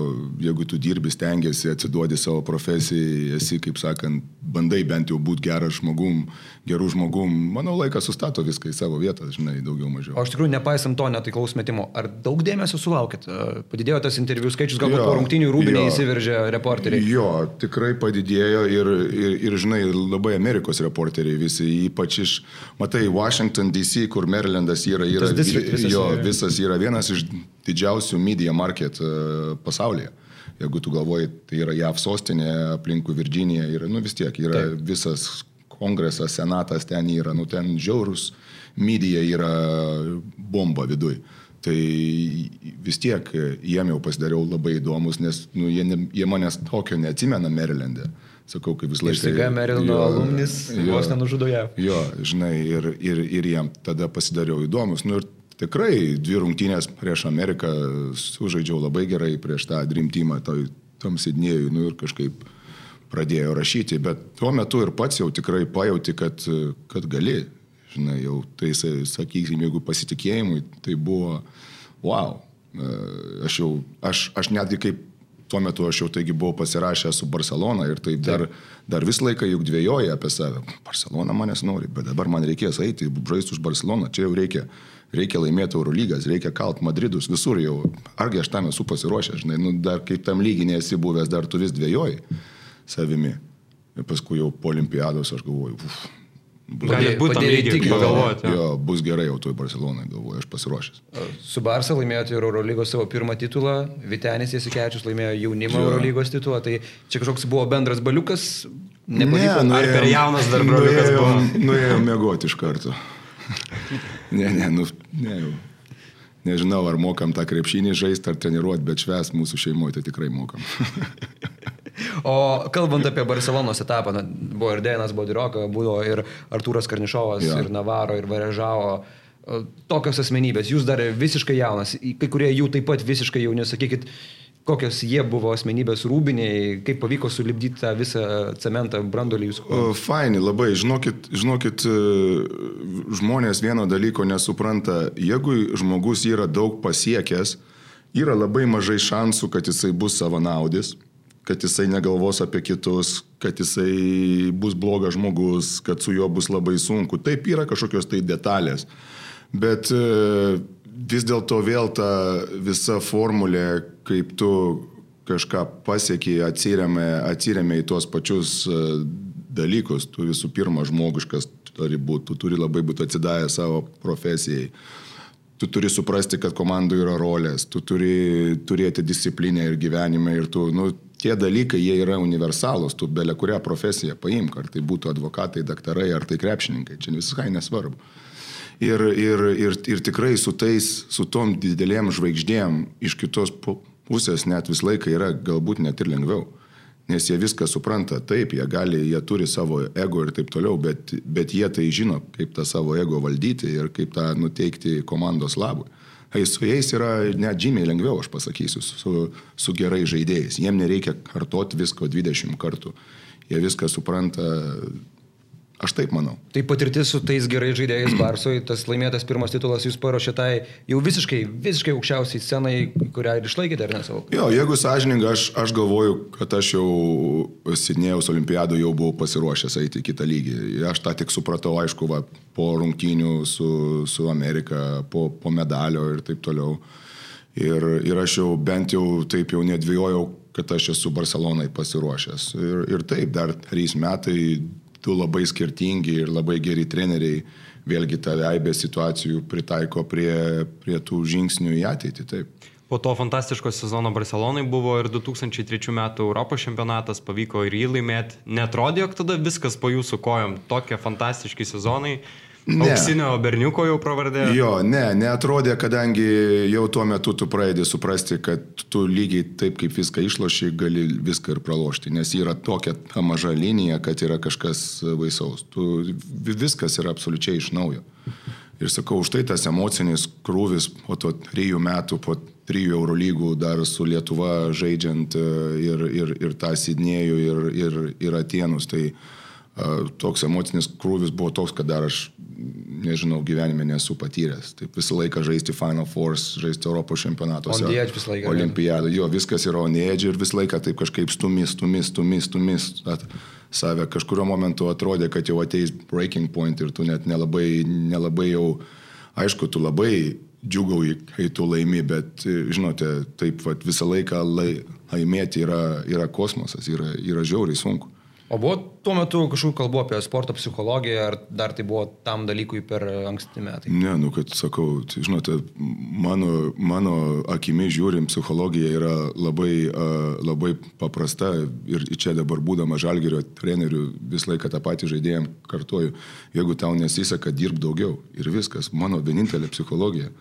jeigu tu dirbi, stengiasi, atsiduodi savo profesijai, esi, kaip sakant, bandai bent jau būti geras žmogum, gerų žmogum, manau, laikas sustato viską į savo vietą, žinai, daugiau mažiau. O iš tikrųjų, nepaisant to netaiklaus metimo, ar daug dėmesio sulaukė? palaukit, padidėjo tas interviu skaičius, galbūt po rungtinių rūbinį įsiveržė reporteriai. Jo, tikrai padidėjo ir, ir, ir, žinai, labai Amerikos reporteriai visi, ypač iš, matai, Washington DC, kur Marylandas yra, yra visas, jo, visas yra vienas iš didžiausių media market pasaulyje. Jeigu tu galvoji, tai yra JAV sostinė, aplinkų Virginija, yra, nu vis tiek, yra Taip. visas kongresas, senatas ten yra, nu ten žiaurus, media yra bomba viduje. Tai vis tiek jiem jau pasidariau labai įdomus, nes nu, jie, jie manęs tokio neatsimena Marylandė. sakau, kaip vis laikas. Staiga Merilno alumnis vos nenužudo ją. Jo, žinai, ir, ir, ir jam tada pasidariau įdomus. Nu, ir tikrai dvi rungtynės prieš Ameriką sužaidžiau labai gerai prieš tą Dream Teamą, toj, tam sidnėjui, nu ir kažkaip pradėjo rašyti, bet tuo metu ir pats jau tikrai pajauti, kad, kad gali, žinai, jau tai, sakykim, jeigu pasitikėjimui, tai buvo, wow, aš jau, aš, aš netgi kaip tuo metu aš jau taigi buvau pasirašęs su Barcelona ir tai dar, dar visą laiką juk dvėjoja apie save. Barcelona manęs nori, bet dabar man reikės eiti, žaisti už Barceloną, čia jau reikia, reikia laimėti Eurolygas, reikia kalt Madridus, visur jau, argi aš tam esu pasiruošęs, žinai, nu, dar kaip tam lyginė esi buvęs, dar tu vis dvėjoji savimi. Ir paskui jau po olimpiados aš galvoju, uf, Gali būti tam lygiai, pagalvoti. Jo, jo, bus gerai jau toj Barcelonai, galvoju, aš pasiruošęs. Su Barça laimėjote Eurolygos savo pirmą titulą, Vitenis Jasikevičius laimėjo jaunimo jo. Eurolygos titulą, tai čia kažkoks buvo bendras baliukas, nepavyko. Ne, ar per jaunas dar broliukas buvo? Nuėjau mėgoti iš karto. ne, ne, nu, ne jau. Nežinau, ar mokam tą krepšinį žaisti ar treniruoti, bet šves mūsų šeimoje tai tikrai mokam. O kalbant apie Barcelonos etapą, na, buvo ir Denas Bodiroka, buvo ir Artūras Karnišovas, ja. ir Navaro, ir Varežavo. Tokios asmenybės, jūs dar visiškai jaunas, kai kurie jų taip pat visiškai jauni, sakykit, kokios jie buvo asmenybės rūbiniai, kaip pavyko sulibdyti tą visą cementą, brandolį jūs? Faini, labai, žinokit, žinokit, e, žmonės vieno dalyko nesupranta, jeigu žmogus yra daug pasiekęs, yra labai mažai šansų, kad jisai bus savanaudis kad jisai negalvos apie kitus, kad jisai bus blogas žmogus, kad su juo bus labai sunku. Taip yra kažkokios tai detalės. Bet e, vis dėlto vėl ta visa formulė, kaip tu kažką pasiekiai, atsiriamė į tuos pačius e, dalykus. Tu visų pirma žmogiškas turi būti, tu turi labai būti atsidavęs savo profesijai tu turi suprasti, kad komandų yra rolės, tu turi turėti discipliną ir gyvenime ir tu, nu, tie dalykai, jie yra universalūs, tu belė kurią profesiją paimk, ar tai būtų advokatai, daktarai, ar tai krepšininkai, čia visai nesvarbu. Ir, ir, ir, ir tikrai su tais, su tom didelėm žvaigždėm iš kitos pusės net vis laiką yra galbūt net ir lengviau. Nes jie viską supranta, taip, jie gali, jie turi savo ego ir taip toliau, bet, bet jie tai žino, kaip tą savo ego valdyti ir kaip tą nuteikti komandos labui. Su jais yra net žymiai lengviau, aš pasakysiu, su, su gerai žaidėjais. Jiem nereikia kartoti visko 20 kartų. Jie viską supranta Aš taip manau. Tai patirtis su tais gerai žaidėjais Barsoj, tas laimėtas pirmas titulas jūs paruošė tai jau visiškai, visiškai aukščiausiai scenai, kurią ir išlaikėte, ar ne savo? Jo, jeigu sąžininkai, aš, aš galvoju, kad aš jau Sidnėjaus olimpiadų jau buvau pasiruošęs eiti į kitą lygį. Aš tą tik supratau, aišku, va, po rungtynių su, su Amerika, po, po medalio ir taip toliau. Ir, ir aš jau bent jau taip jau nedvėjojau, kad aš esu Barcelonai pasiruošęs. Ir, ir taip, dar trys metai du labai skirtingi ir labai geri treneriai vėlgi tą aibę situacijų pritaiko prie, prie tų žingsnių į ateitį. Taip. Po to fantastiško sezono Barcelonai buvo ir 2003 metų Europos čempionatas, pavyko ir jį laimėti. Netrodė, jog tada viskas po jūsų kojom, tokie fantastiški sezonai. Ne. Auksinio berniuko jau pravardė? Jo, ne, neatrodė, kadangi jau tuo metu tu pradedi suprasti, kad tu lygiai taip kaip viską išloši, gali viską ir pralošti, nes yra tokia ta maža linija, kad yra kažkas baisaus. Tu, viskas yra absoliučiai iš naujo. Ir sakau, už tai tas emocinis krūvis po to trijų metų, po trijų Eurolygų dar su Lietuva žaidžiant e, ir, ir, ir tą Sidnėjų ir, ir, ir Atenus, tai uh, toks emocinis krūvis buvo toks, kad dar aš nežinau, gyvenime nesu patyręs. Taip visą laiką žaisti Final Force, žaisti Europos čempionatuose. Olimpiadą. Jo, viskas yra onėdžiai ir visą laiką taip kažkaip stumis, stumis, stumis, stumis. At, save kažkurio momentu atrodė, kad jau ateis breaking point ir tu net nelabai, nelabai jau, aišku, tu labai džiugauji, kai tu laimi, bet, žinote, taip vat, visą laiką lai, laimėti yra, yra kosmosas, yra, yra žiauriai sunku. O buvo tuo metu kažkokių kalbų apie sporto psichologiją, ar dar tai buvo tam dalykui per anksti metai? Ne, nu, kad sakau, tai, žinote, mano, mano akimi žiūrim, psichologija yra labai, uh, labai paprasta ir čia dabar būdama žalgerio treneriu visą laiką tą patį žaidėjim kartuoju, jeigu tau nesiseka, dirb daugiau ir viskas, mano vienintelė psichologija.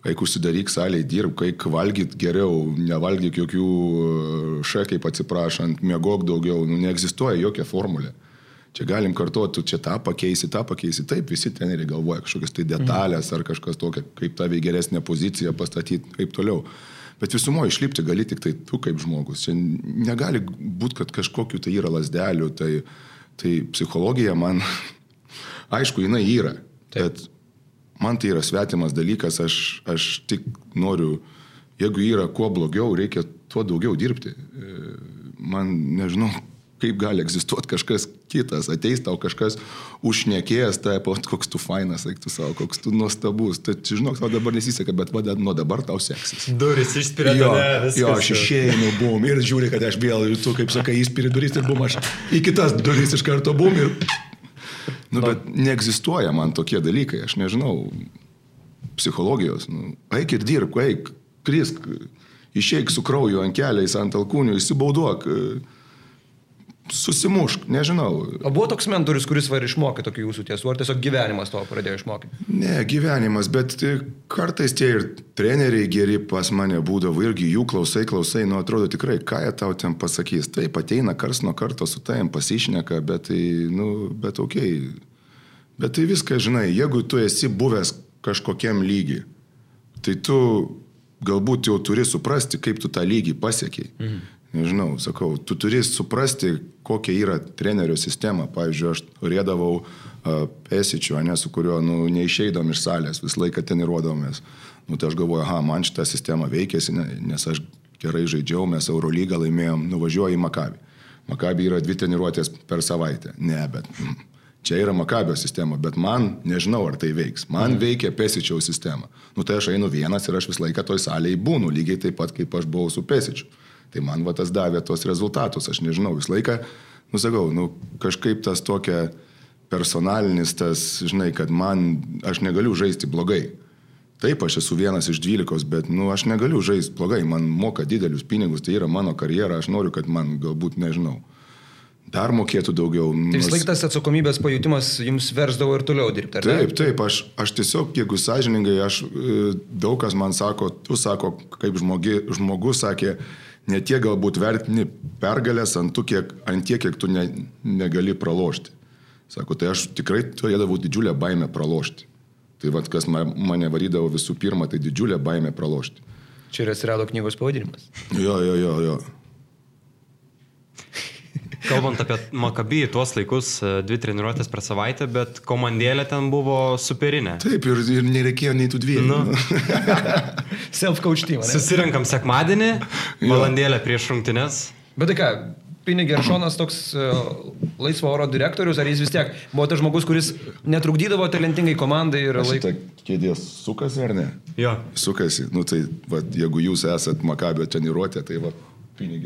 Eik užsidaryk salėje, dirbk, eik valgyt geriau, nevalgyk jokių e, šekiai, atsiprašant, mėgok daugiau, nu, neegzistuoja jokia formulė. Čia galim kartuoti, tu čia tą pakeisi, tą pakeisi. Taip, visi treneriai galvoja kažkokias tai detalės ar kažkas tokia, kaip tavai geresnė pozicija pastatyti, kaip toliau. Bet visumo išlipti gali tik tai tu kaip žmogus. Čia negali būti, kad kažkokiu tai yra lasdelių, tai, tai psichologija man, aišku, jinai yra. Taip. Bet man tai yra svetimas dalykas, aš, aš tik noriu, jeigu yra kuo blogiau, reikia tuo daugiau dirbti. E, man, nežinau, kaip gali egzistuoti kažkas kitas, ateis tau kažkas užnekėjęs, tai po koks tu fainas, sakytų savo, koks tu nuostabus. Tai žinok, tau dabar nesiseka, bet va, nuo dabar tau seksis. Duris išspiria. Jo, jo, aš išėjau, bum, ir žiūri, kad aš vėl, tu kaip sakai, įspiri duris ir bum, aš į kitas duris iš karto bum ir... Nu, bet neegzistuoja man tokie dalykai, aš nežinau, psichologijos. Nu, eik ir dirbk, eik, krisk, išeik su krauju ant keliais, ant alkūnių, įsibauduok. Uh, susimušk, nežinau. O buvo toks mentorius, kuris var išmokė tokių jūsų tiesų, ar tiesiog gyvenimas to pradėjo išmokyti? Ne, gyvenimas, bet kartais tie ir treneriai geri pas mane būdavo, irgi jų klausai, klausai, nu atrodo tikrai, ką jie tau ten pasakys. Taip, ateina kars nuo karto su tavim pasišneka, bet tai, nu, bet ok. Bet tai viską, žinai, jeigu tu esi buvęs kažkokiam lygiui, tai tu galbūt jau turi suprasti, kaip tu tą lygį pasiekiai. Mhm nežinau, sakau, tu turi suprasti, kokia yra trenerio sistema. Pavyzdžiui, aš turėdavau uh, pesičių, ne, su kuriuo nu, neišeidom iš salės, visą laiką treniruodavomės. Nu, tai aš galvoju, aha, man šitą sistemą veikėsi, ne, nes aš gerai žaidžiau, mes Eurolygą laimėjom, nuvažiuoju į Makabį. Makabį yra dvi treniruotės per savaitę. Ne, bet mm, čia yra Makabio sistema, bet man, nežinau, ar tai veiks. Man mm. veikia pesičiaus sistema. Nu, tai aš einu vienas ir aš visą laiką toj salėje būnu, lygiai taip pat, kaip aš buvau su pesičiu. Tai man va tas davė tos rezultatus, aš nežinau, visą laiką, nusakau, nu, kažkaip tas tokia personalinis, tas, žinai, kad man, aš negaliu žaisti blogai. Taip, aš esu vienas iš dvylikos, bet, nu, aš negaliu žaisti blogai, man moka didelius pinigus, tai yra mano karjera, aš noriu, kad man galbūt, nežinau, dar mokėtų daugiau. Tai vis laik tas atsakomybės pajūtimas jums versdavo ir toliau dirbti, ar ne? Taip, taip, aš, aš tiesiog, jeigu sąžiningai, aš e, daug kas man sako, tu sako, kaip žmogi, žmogus sakė, ne tiek galbūt vertini pergalės ant, tu, kiek, ant tiek, kiek tu ne, negali pralošti. Sako, tai aš tikrai turėdavau didžiulę baimę pralošti. Tai vad, kas mane varydavo visų pirma, tai didžiulė baimė pralošti. Čia ir atsirado knygos pavadinimas. Jo, jo, jo, jo. Kalbant apie Makabį, tuos laikus, e, dvi treniruotės per savaitę, bet komandėlė ten buvo superinė. Taip, ir, ir nereikėjo nei tų dviejų. Nu. Self-coach team. Susirinkam sekmadienį, valandėlę prieš rungtynes. Bet tai ką, Pinė Geršonas toks uh, laisvo oro direktorius, ar jis vis tiek buvo tas žmogus, kuris netrukdydavo talentingai komandai ir laikė. Kėdės sukasi ar ne? Jo. Sukasi. Nu tai, va, jeigu jūs esat Makabio treniruotė, tai va, Pinė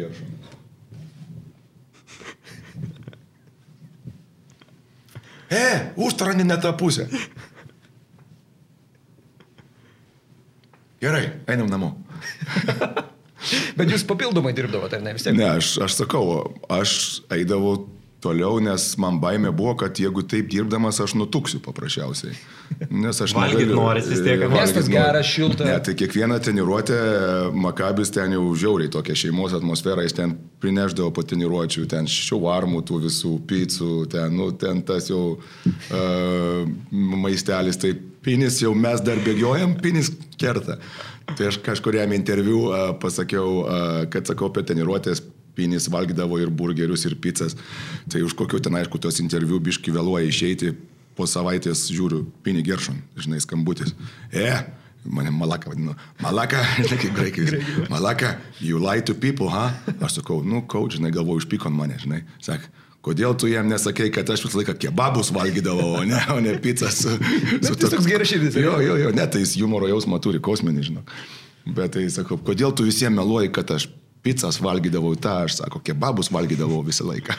E, užtvarani ne tą pusę. Gerai, einam namo. Bet jūs papildomai dirbdavote, ar ne vis tiek? Ne, aš, aš sakau, aš eidavau toliau, nes man baimė buvo, kad jeigu taip dirbdamas aš nutuksiu paprasčiausiai. Nes aš valgyt noris vis tiek. Miestas geras, šiltas. Ne, tai kiekvieną treniruotę Makabis ten jau žiauriai tokia šeimos atmosfera, jis ten prineždavo po treniruočių, ten šiuvarmų, tų visų pizzų, ten, nu, ten tas jau uh, maistelis, tai pinis jau mes dar bėgiojam, pinis kerta. Tai aš kažkuriam interviu uh, pasakiau, uh, kad sakau apie treniruotės Pinis valgydavo ir burgerius, ir pizzas. Tai už kokiu ten, aišku, tos interviu biški vėluoja išeiti, po savaitės žiūriu, Pini Geršon, žinai, skambutis. E, mane Malaka vadinu. Malaka, žinai, kaip graikai. Malaka, you lie to people, ha? Aš sakau, nu, coach, žinai, galvoju, užpyko ant mane, žinai. Sak, kodėl tu jam nesakai, kad aš visą laiką kebabus valgydavau, o ne, o ne pizzas. Su, su to... toks geras širdis. Jo, jo, jo, ne, tai jis humoro jausmą turi, kosminį, žinok. Bet tai sakau, kodėl tu visiems meluoji, kad aš pizzas valgydavau tą, aš sako, kebabus valgydavau visą laiką.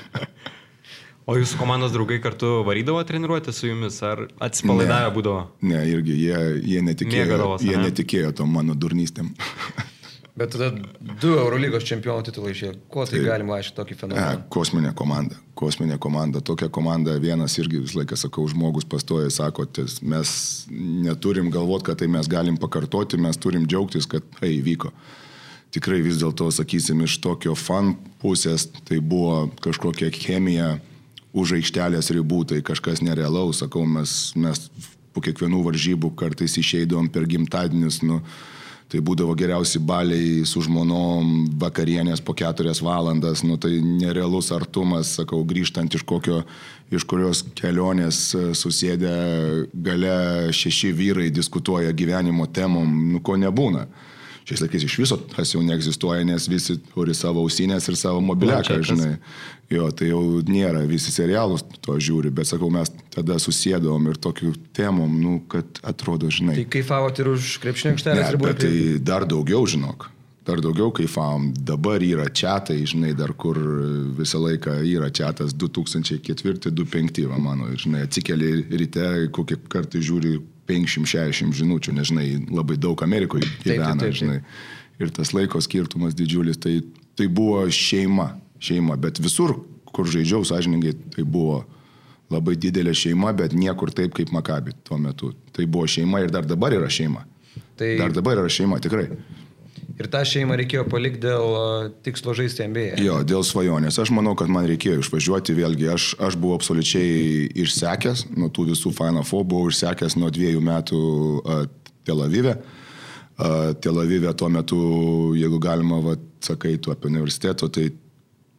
O jūsų komandos draugai kartu varydavo treniruoti su jumis, ar atsipalaidavę būdavo? Ne, irgi jie, jie, netikėjo, jie netikėjo tom mano durnystėm. Bet tada du Eurolygos čempionų titulai išėjo. Kuo tai, tai galima aiškinti tokį fenomeną? Ne, kosminė komanda. Kosminė komanda. Tokia komanda vienas irgi visą laiką sakau, žmogus pastoja, sako, ties, mes neturim galvoti, kad tai mes galim pakartoti, mes turim džiaugtis, kad tai įvyko. Tikrai vis dėlto, sakysim, iš tokio fan pusės tai buvo kažkokia chemija už aikštelės ribų, tai kažkas nerealaus, sakau, mes, mes po kiekvienų varžybų kartais išeidom per gimtadienius, nu, tai būdavo geriausi baliai su žmonom, vakarienės po keturias valandas, nu tai nerealus artumas, sakau, grįžtant iš kokio, iš kurios kelionės e, susėdę gale šeši vyrai diskutuoja gyvenimo temom, nu ko nebūna šiais laikais iš viso tas jau neegzistuoja, nes visi turi savo ausinės ir savo mobiliaką, žinai. Jo, tai jau nėra, visi serialus to žiūri, bet sakau, mes tada susėdom ir tokių temom, nu, kad atrodo, žinai. Tai kaifavot ir už krepšinio aikštelės ribų? Tai dar daugiau, žinok. Dar daugiau kaifavom. Dabar yra čiatai, žinai, dar kur visą laiką yra čiatas 2004-2005, mano, žinai, atsikeli ryte, kokį kartą žiūri 560 žinučių, nežinai, labai daug Amerikoje gyvena, taip, taip, taip. žinai. Ir tas laiko skirtumas didžiulis, tai, tai buvo šeima, šeima, bet visur, kur žaidžiau, sąžininkai, tai buvo labai didelė šeima, bet niekur taip kaip Makabi tuo metu. Tai buvo šeima ir dar dabar yra šeima. Tai... Dar dabar yra šeima, tikrai. Ir tą šeimą reikėjo palikti dėl tikslo žaisti MBA. Jo, dėl svajonės. Aš manau, kad man reikėjo išvažiuoti vėlgi. Aš, aš buvau absoliučiai išsekęs nuo tų visų Final Four, buvau išsekęs nuo dviejų metų uh, Tel Avive. Uh, Tel Avive tuo metu, jeigu galima, va, sakai tu apie universiteto, tai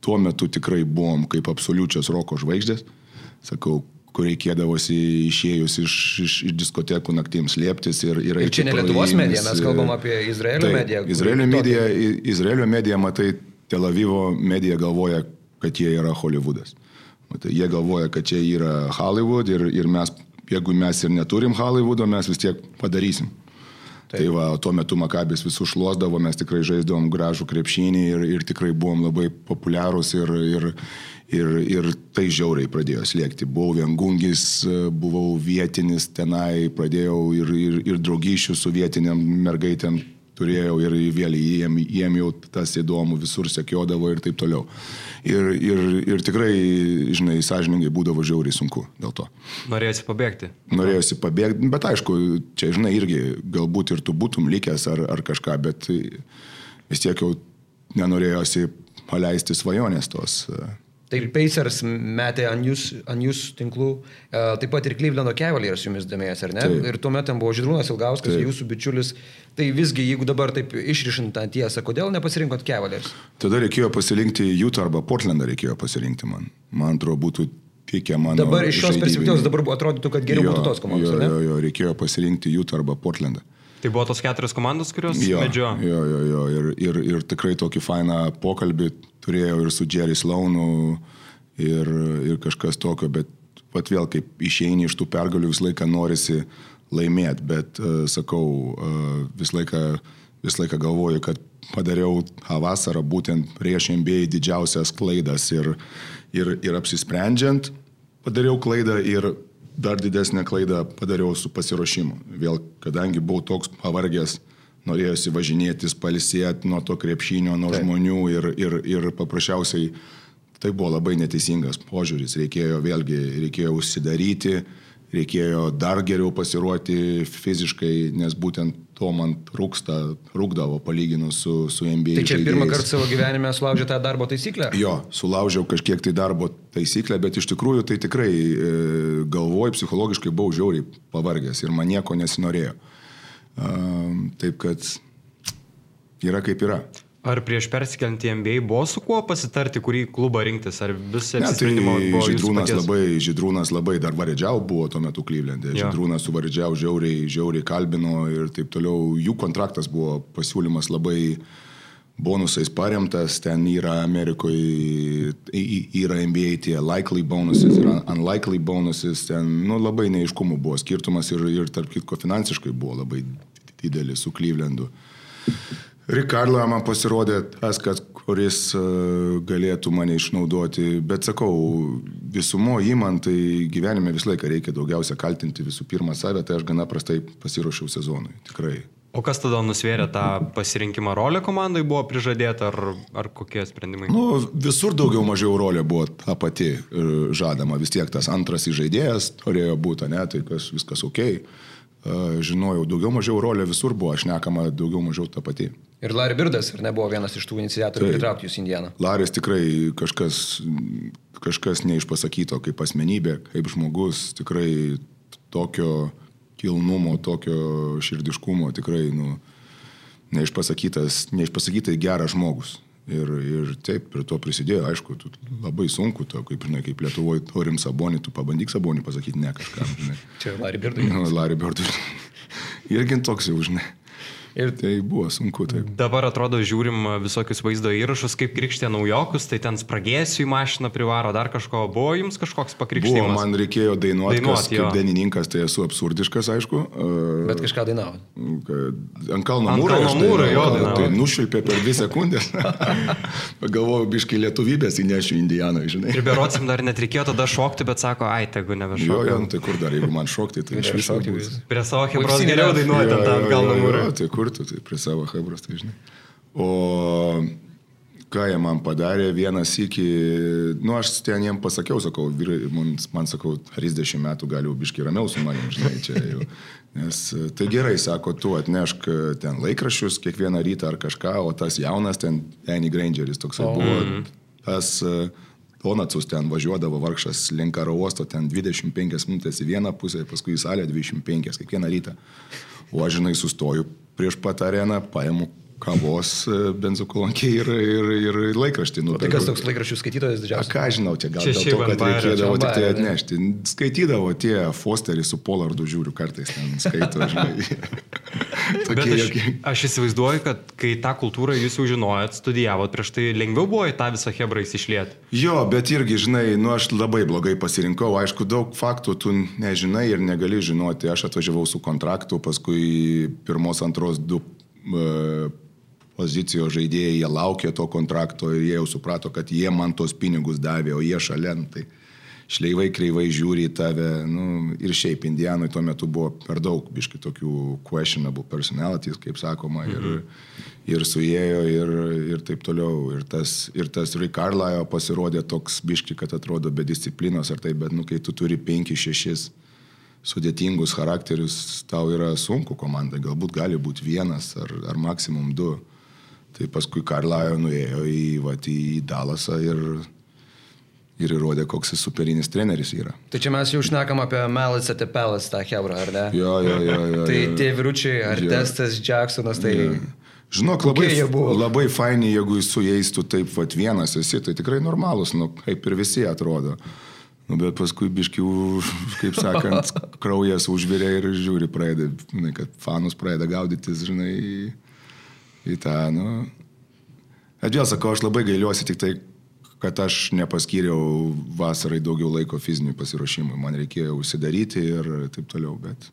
tuo metu tikrai buvom kaip absoliučios roko žvaigždės. Sakau, kur reikėdavosi išėjus iš, iš, iš diskotekų naktims lieptis ir, ir, ir čia ne Lietuvos medija, mes kalbam apie Izraelio tai, mediją. Izraelio medija, Izraelio medija, matai, Tel Avivo medija galvoja, kad jie yra Hollywoodas. Matai, jie galvoja, kad čia yra Hollywood ir, ir mes, jeigu mes ir neturim Hollywoodo, mes vis tiek padarysim. Taip. Tai va, tuo metu Makabis visus šluosdavo, mes tikrai žaisdavom gražų krepšinį ir, ir tikrai buvom labai populiarūs ir, ir, ir, ir tai žiauriai pradėjo slėgti. Buvau viengungis, buvau vietinis tenai, pradėjau ir, ir, ir draugyšių su vietiniam mergaitėm turėjau ir vėl jiem, jiem jau tas įdomu, visur sekiodavo ir taip toliau. Ir, ir, ir tikrai, žinai, sąžininkai būdavo žiauriai sunku dėl to. Norėjosi pabėgti. Norėjosi pabėgti, bet aišku, čia, žinai, irgi galbūt ir tu būtum likęs ar, ar kažką, bet vis tiek jau nenorėjosi paleisti svajonės tos. Uh, Tai ir Pacers metė ant jūsų jūs tinklų, e, taip pat ir Clevelando Cavaliers jumis domėjęs, ar ne? Taip. Ir tuomet ten buvo Židrūnas Ilgauskas, taip. jūsų bičiulis. Tai visgi, jeigu dabar taip išrišint tą tiesą, kodėl nepasirinkot Cavaliers? Tada reikėjo pasirinkti Utah arba Portlandą reikėjo pasirinkti man. Man atrodo, būtų tikę mano. Dabar iš šios perspektyvos dabar atrodytų, kad geriau jo, būtų tos komandos. Jo, jo, jo, reikėjo pasirinkti Utah arba Portlandą. Tai buvo tos keturios komandos, kurios jo, medžio. Jo, jo, jo. Ir, ir, ir tikrai tokį fainą pokalbį turėjau ir su Jerry Slaunu ir, ir kažkas tokio, bet pat vėl kaip išeini iš tų pergalių visą laiką norisi laimėti, bet uh, sakau, uh, visą laiką, vis laiką galvoju, kad padariau tą vasarą būtent prieš MBA didžiausias klaidas ir, ir, ir apsisprendžiant padariau klaidą ir dar didesnę klaidą padariau su pasiruošimu. Vėl, kadangi buvau toks pavargęs, norėjusi važinėtis, palisėti nuo to krepšinio, nuo Taip. žmonių ir, ir, ir paprasčiausiai tai buvo labai neteisingas požiūris. Reikėjo vėlgi, reikėjo užsidaryti, reikėjo dar geriau pasiruoti fiziškai, nes būtent to man trūksta, trūkdavo palyginus su, su NBA. Tai čia žaidėjais. pirmą kartą savo gyvenime sulaužė tą darbo taisyklę? Jo, sulaužiau kažkiek tai darbo taisyklę, bet iš tikrųjų tai tikrai e, galvoj psichologiškai buvau žiauriai pavargęs ir man nieko nesinorėjo. E, taip kad yra kaip yra. Ar prieš persikeliant į NBA buvo su kuo pasitarti, kurį klubą rinktis, ar visą apsisprendimą tai buvo Žydrūnas labai, Žydrūnas labai dar varedžiau buvo tuo metu Klyvlendė. Ja. Žydrūnas su varedžiau žiauriai, žiauriai kalbino ir taip toliau. Jų kontraktas buvo pasiūlymas labai bonusais paremtas, ten yra Amerikoje, yra NBA tie likely bonuses, yra unlikely bonuses, ten nu, labai neiškumų buvo skirtumas ir, ir tarp kitko finansiškai buvo labai didelis su Klyvlendu. Rikardo man pasirodė tas, kad kuris e, galėtų mane išnaudoti, bet sakau, visumo įman, tai gyvenime visą laiką reikia daugiausia kaltinti visų pirma save, tai aš gana prastai pasiruošiau sezonui, tikrai. O kas tada nusvėrė tą pasirinkimą rolę komandai buvo prižadėta ar, ar kokie sprendimai? Nu, visur daugiau mažiau rolė buvo ta pati e, žadama, vis tiek tas antras įžaidėjas turėjo būti, ne, tai kas, viskas ok. E, Žinojau, daugiau mažiau rolė visur buvo, aš nekama daugiau mažiau ta pati. Ir Larry Birdas, ar nebuvo vienas iš tų iniciatorių Taip. pritraukti jūs į Indianą? Laris tikrai kažkas, kažkas neišpasakyto kaip asmenybė, kaip žmogus, tikrai tokio kilnumo, tokio širdiškumo, tikrai nu, neišpasakytas, neišpasakytai geras žmogus. Ir, ir taip, prie to prisidėjo, aišku, tu, labai sunku, to, kaip, žinai, kaip Lietuvoje turim sabonį, tu pabandyk sabonį pasakyti ne kažkam, žinai. Čia Larry Birdui. Nu, Larry Birdui. Irgi toks jau, žinai. Ir tai buvo sunku, taip. Dabar atrodo žiūrim visokius vaizdo įrašus, kaip krikštė naujokus, tai ten spragėsiu į mašiną privaro, dar kažko. Buvo jums kažkoks Buvo, pakrikštimas? man reikėjo dainuoti, Dainuot, kas, jo. kaip dainininkas, tai esu absurdiškas, aišku. Bet kažką dainavo. kad ant kalno Ant mūro. kalno aš tai- mūro, jo, Tai nušvilpė per dvi sekundės. Pagalvojau, biškai lietuvybės įnešiu Indijaną, žinai. Ir berotim dar net reikėjo tada šokti, bet sako, ai, tegu Jo, nebešokti. jo, nu tai kur dar, jeigu man šokti, tai iš viso. Prie savo hebros geriau dainuoti ant ant kalno mūro. Jo, tai kur tu, tai prie savo hebros, tai žinai. O ką jie man padarė, vienas iki, nu aš ten jiem pasakiau, sakau, vyrai, man, man sakau, 30 metų gali biški ramiau su manim, žinai, čia jau. Nes e, tai gerai, sako, tu atnešk e, ten laikraščius kiekvieną rytą ar kažką, o tas jaunas ten, Danny Grangeris toksai buvo, tas e, Donatsus ten važiuodavo vargšas link karo uosto, ten 25 minutės į vieną pusę, paskui į salę 25 kiekvieną rytą. O aš, žinai, sustoju prieš pat areną, paimu kavos e, benzokolonkiai ir, ir, ir laikraštį. Nu, Tai kas toks laikraščių skaitytojas A, didžiausias? ką žinau, čia gal Čia dėl to, kad reikėdavo tik tai atnešti. Skaitydavo tie Fosterį su Polardu žiūriu kartais ten skaito, žinai. Bet Tokie aš, jokie. aš įsivaizduoju, kad kai tą kultūrą jūs jau žinojot, studijavot, prieš tai lengviau buvo į tą visą hebrą įsišlieti. Jo, bet irgi, žinai, nu aš labai blogai pasirinkau. Aišku, daug faktų tu nežinai ir negali žinoti. Aš atvažiavau su kontraktu, paskui pirmos, antros du e, pozicijos žaidėjai, jie laukė to kontrakto ir jie jau suprato, kad jie man tos pinigus davė, o jie šalia. nu, šleivai kreivai žiūri į tave. Nu, ir šiaip Indijanui tuo metu buvo per daug, biški, tokių questionable personalities, kaip sakoma. Ir, ir suėjo ir, ir taip toliau. Ir tas, ir tas Rikarlajo pasirodė toks biški, kad atrodo be disciplinos ar taip, bet nu, kai tu turi 5-6 sudėtingus charakterius, tau yra sunku komandai, galbūt gali būti vienas ar, ar maksimum du. Tai paskui Karlajo nuėjo į, vat, į Dalasą ir, ir įrodė, koks jis superinis treneris yra. Tai čia mes jau šnekam apie Melis Atepelas, tą Hebrą, ar ne? Jo, jo, jo, jo. Tai jo. tie vyručiai, ar Jo. Testas, Jacksonas, tai... Žinok, labai, labai faini, jeigu su jais tu taip vat, vienas esi, tai tikrai normalus, nu, kaip ir visi atrodo. Nu, bet paskui biškių, kaip sakant, kraujas užvirė ir žiūri, pradeda, kad fanus pradeda gaudytis, žinai, į, tą, nu. Bet vėl sakau, aš labai gailiuosi tik tai, kad aš nepaskyriau vasarai daugiau laiko fiziniui pasiruošimui. Man reikėjo užsidaryti ir taip toliau, bet...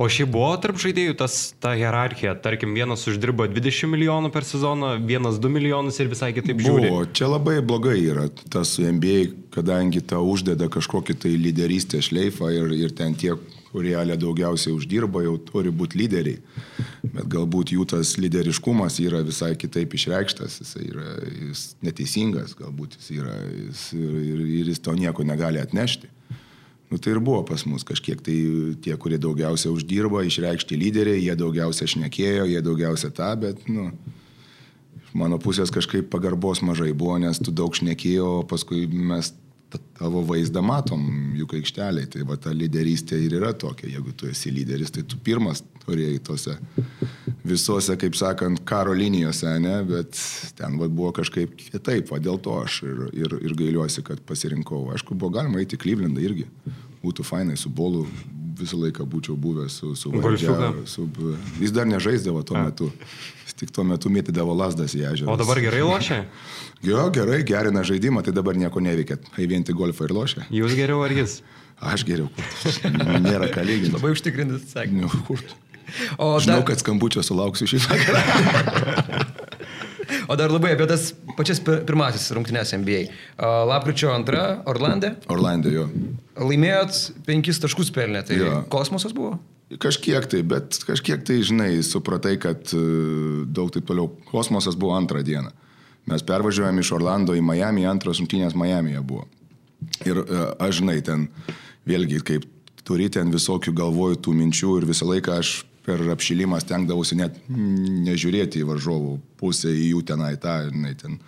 O šiaip buvo tarp žaidėjų tas, ta hierarchija, tarkim, vienas uždirba 20 milijonų per sezoną, vienas 2 milijonus ir visai kitaip žiūri. Buvo, čia labai blogai yra tas su NBA, kadangi tau uždeda kažkokį tai lyderystės šleifą ir, ir ten tie, kurie ale daugiausiai uždirba, jau turi būti lyderiai. Bet galbūt jų tas lyderiškumas yra visai kitaip išreikštas, jis yra jis neteisingas, galbūt jis yra jis, ir, ir, jis to nieko negali atnešti. Nu, tai ir buvo pas mus kažkiek tai tie, kurie daugiausia uždirba, išreikšti lyderiai, jie daugiausia šnekėjo, jie daugiausia tą, bet, nu, mano pusės kažkaip pagarbos mažai buvo, nes tu daug šnekėjo, paskui mes tavo vaizdą matom juk aikšteliai. Tai va ta lyderystė ir yra tokia. Jeigu tu esi lyderis, tai tu pirmas turėjai tose visose, kaip sakant, karo linijose, ne? bet ten va, buvo kažkaip kitaip, va dėl to aš ir, ir, ir gailiuosi, kad pasirinkau. Aišku, buvo galima eiti į Klyvlendą irgi. Būtų fainai, su bolu visą laiką būčiau buvęs su, su valdžia. Golfiuką? Su, jis dar nežaisdavo tuo A. metu. Jis tik tuo metu mėtydavo lasdas į ežerą. O dabar gerai lošia? Jo, gerai, gerina žaidimą, tai dabar nieko neveikia. Kai vien tik golfą ir lošia. Jūs geriau ar jis? Aš geriau. Nėra ką lyginti. Labai užtikrintas atsakymas. Nu, kur? O Žinau, dar, kad skambučio sulauksiu šį vakarą. o dar labai apie tas pačias pir- pirmasis rungtynės NBA. A, Lapkričio antra, Orlandė. Orlandė jo. Laimėjot penkis taškus pelnė, tai Jo. kosmosas buvo? Kažkiek tai, bet kažkiek tai, žinai, supratai, kad e, daug taip toliau. Kosmosas buvo antrą dieną. Mes pervažiuojame iš Orlando į Miami, antras rungtynės Miami'e buvo. Ir e, aš, žinai, ten vėlgi, kaip turi ten visokių galvojų tų minčių ir visą laiką aš per apšilimą stengdavausi net nežiūrėti į varžovų pusę, į jų tenai tą, žinai, ten.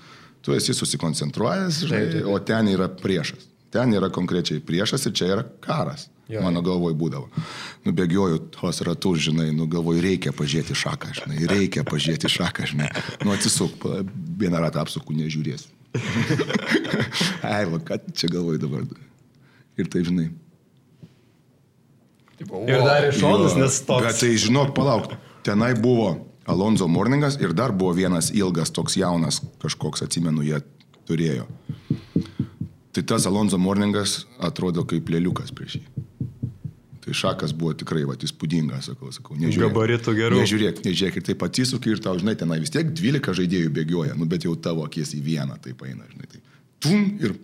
Tu esi susikoncentruojęs, žinai, o ten yra priešas. Ten yra konkrečiai priešas ir čia yra karas. Jo, mano galvoj būdavo. Nubėgioju tos ratus, žinai, nu galvoj reikia pažiūrėti šaką, žinai, reikia pažiūrėti šaką, žinai. Nu atsisuk, vieną ratą apsukų nežiūrės. Ai, va, ką čia galvoj dabar. Ir tai, žinai. Tipo, ir dar iš šonus, nes toks. Bet tai žinok, palauk, tenai buvo Alonso Morningas ir dar buvo vienas ilgas, toks jaunas kažkoks, atsimenu, jie turėjo. Tai tas Alonso Morningas atrodo kaip lėliukas prieš jį. Tai šakas buvo tikrai, va, įspūdingas, sakau, sakau, nežiūrėk. Gabaritų gerų. Nežiūrėk, nežiūrėk, ir taip atsisukai ir tau, žinai, tenai vis tiek 12 žaidėjų bėgioja, nu, bet jau tavo akis į vieną taip eina, žinai, tai tum ir...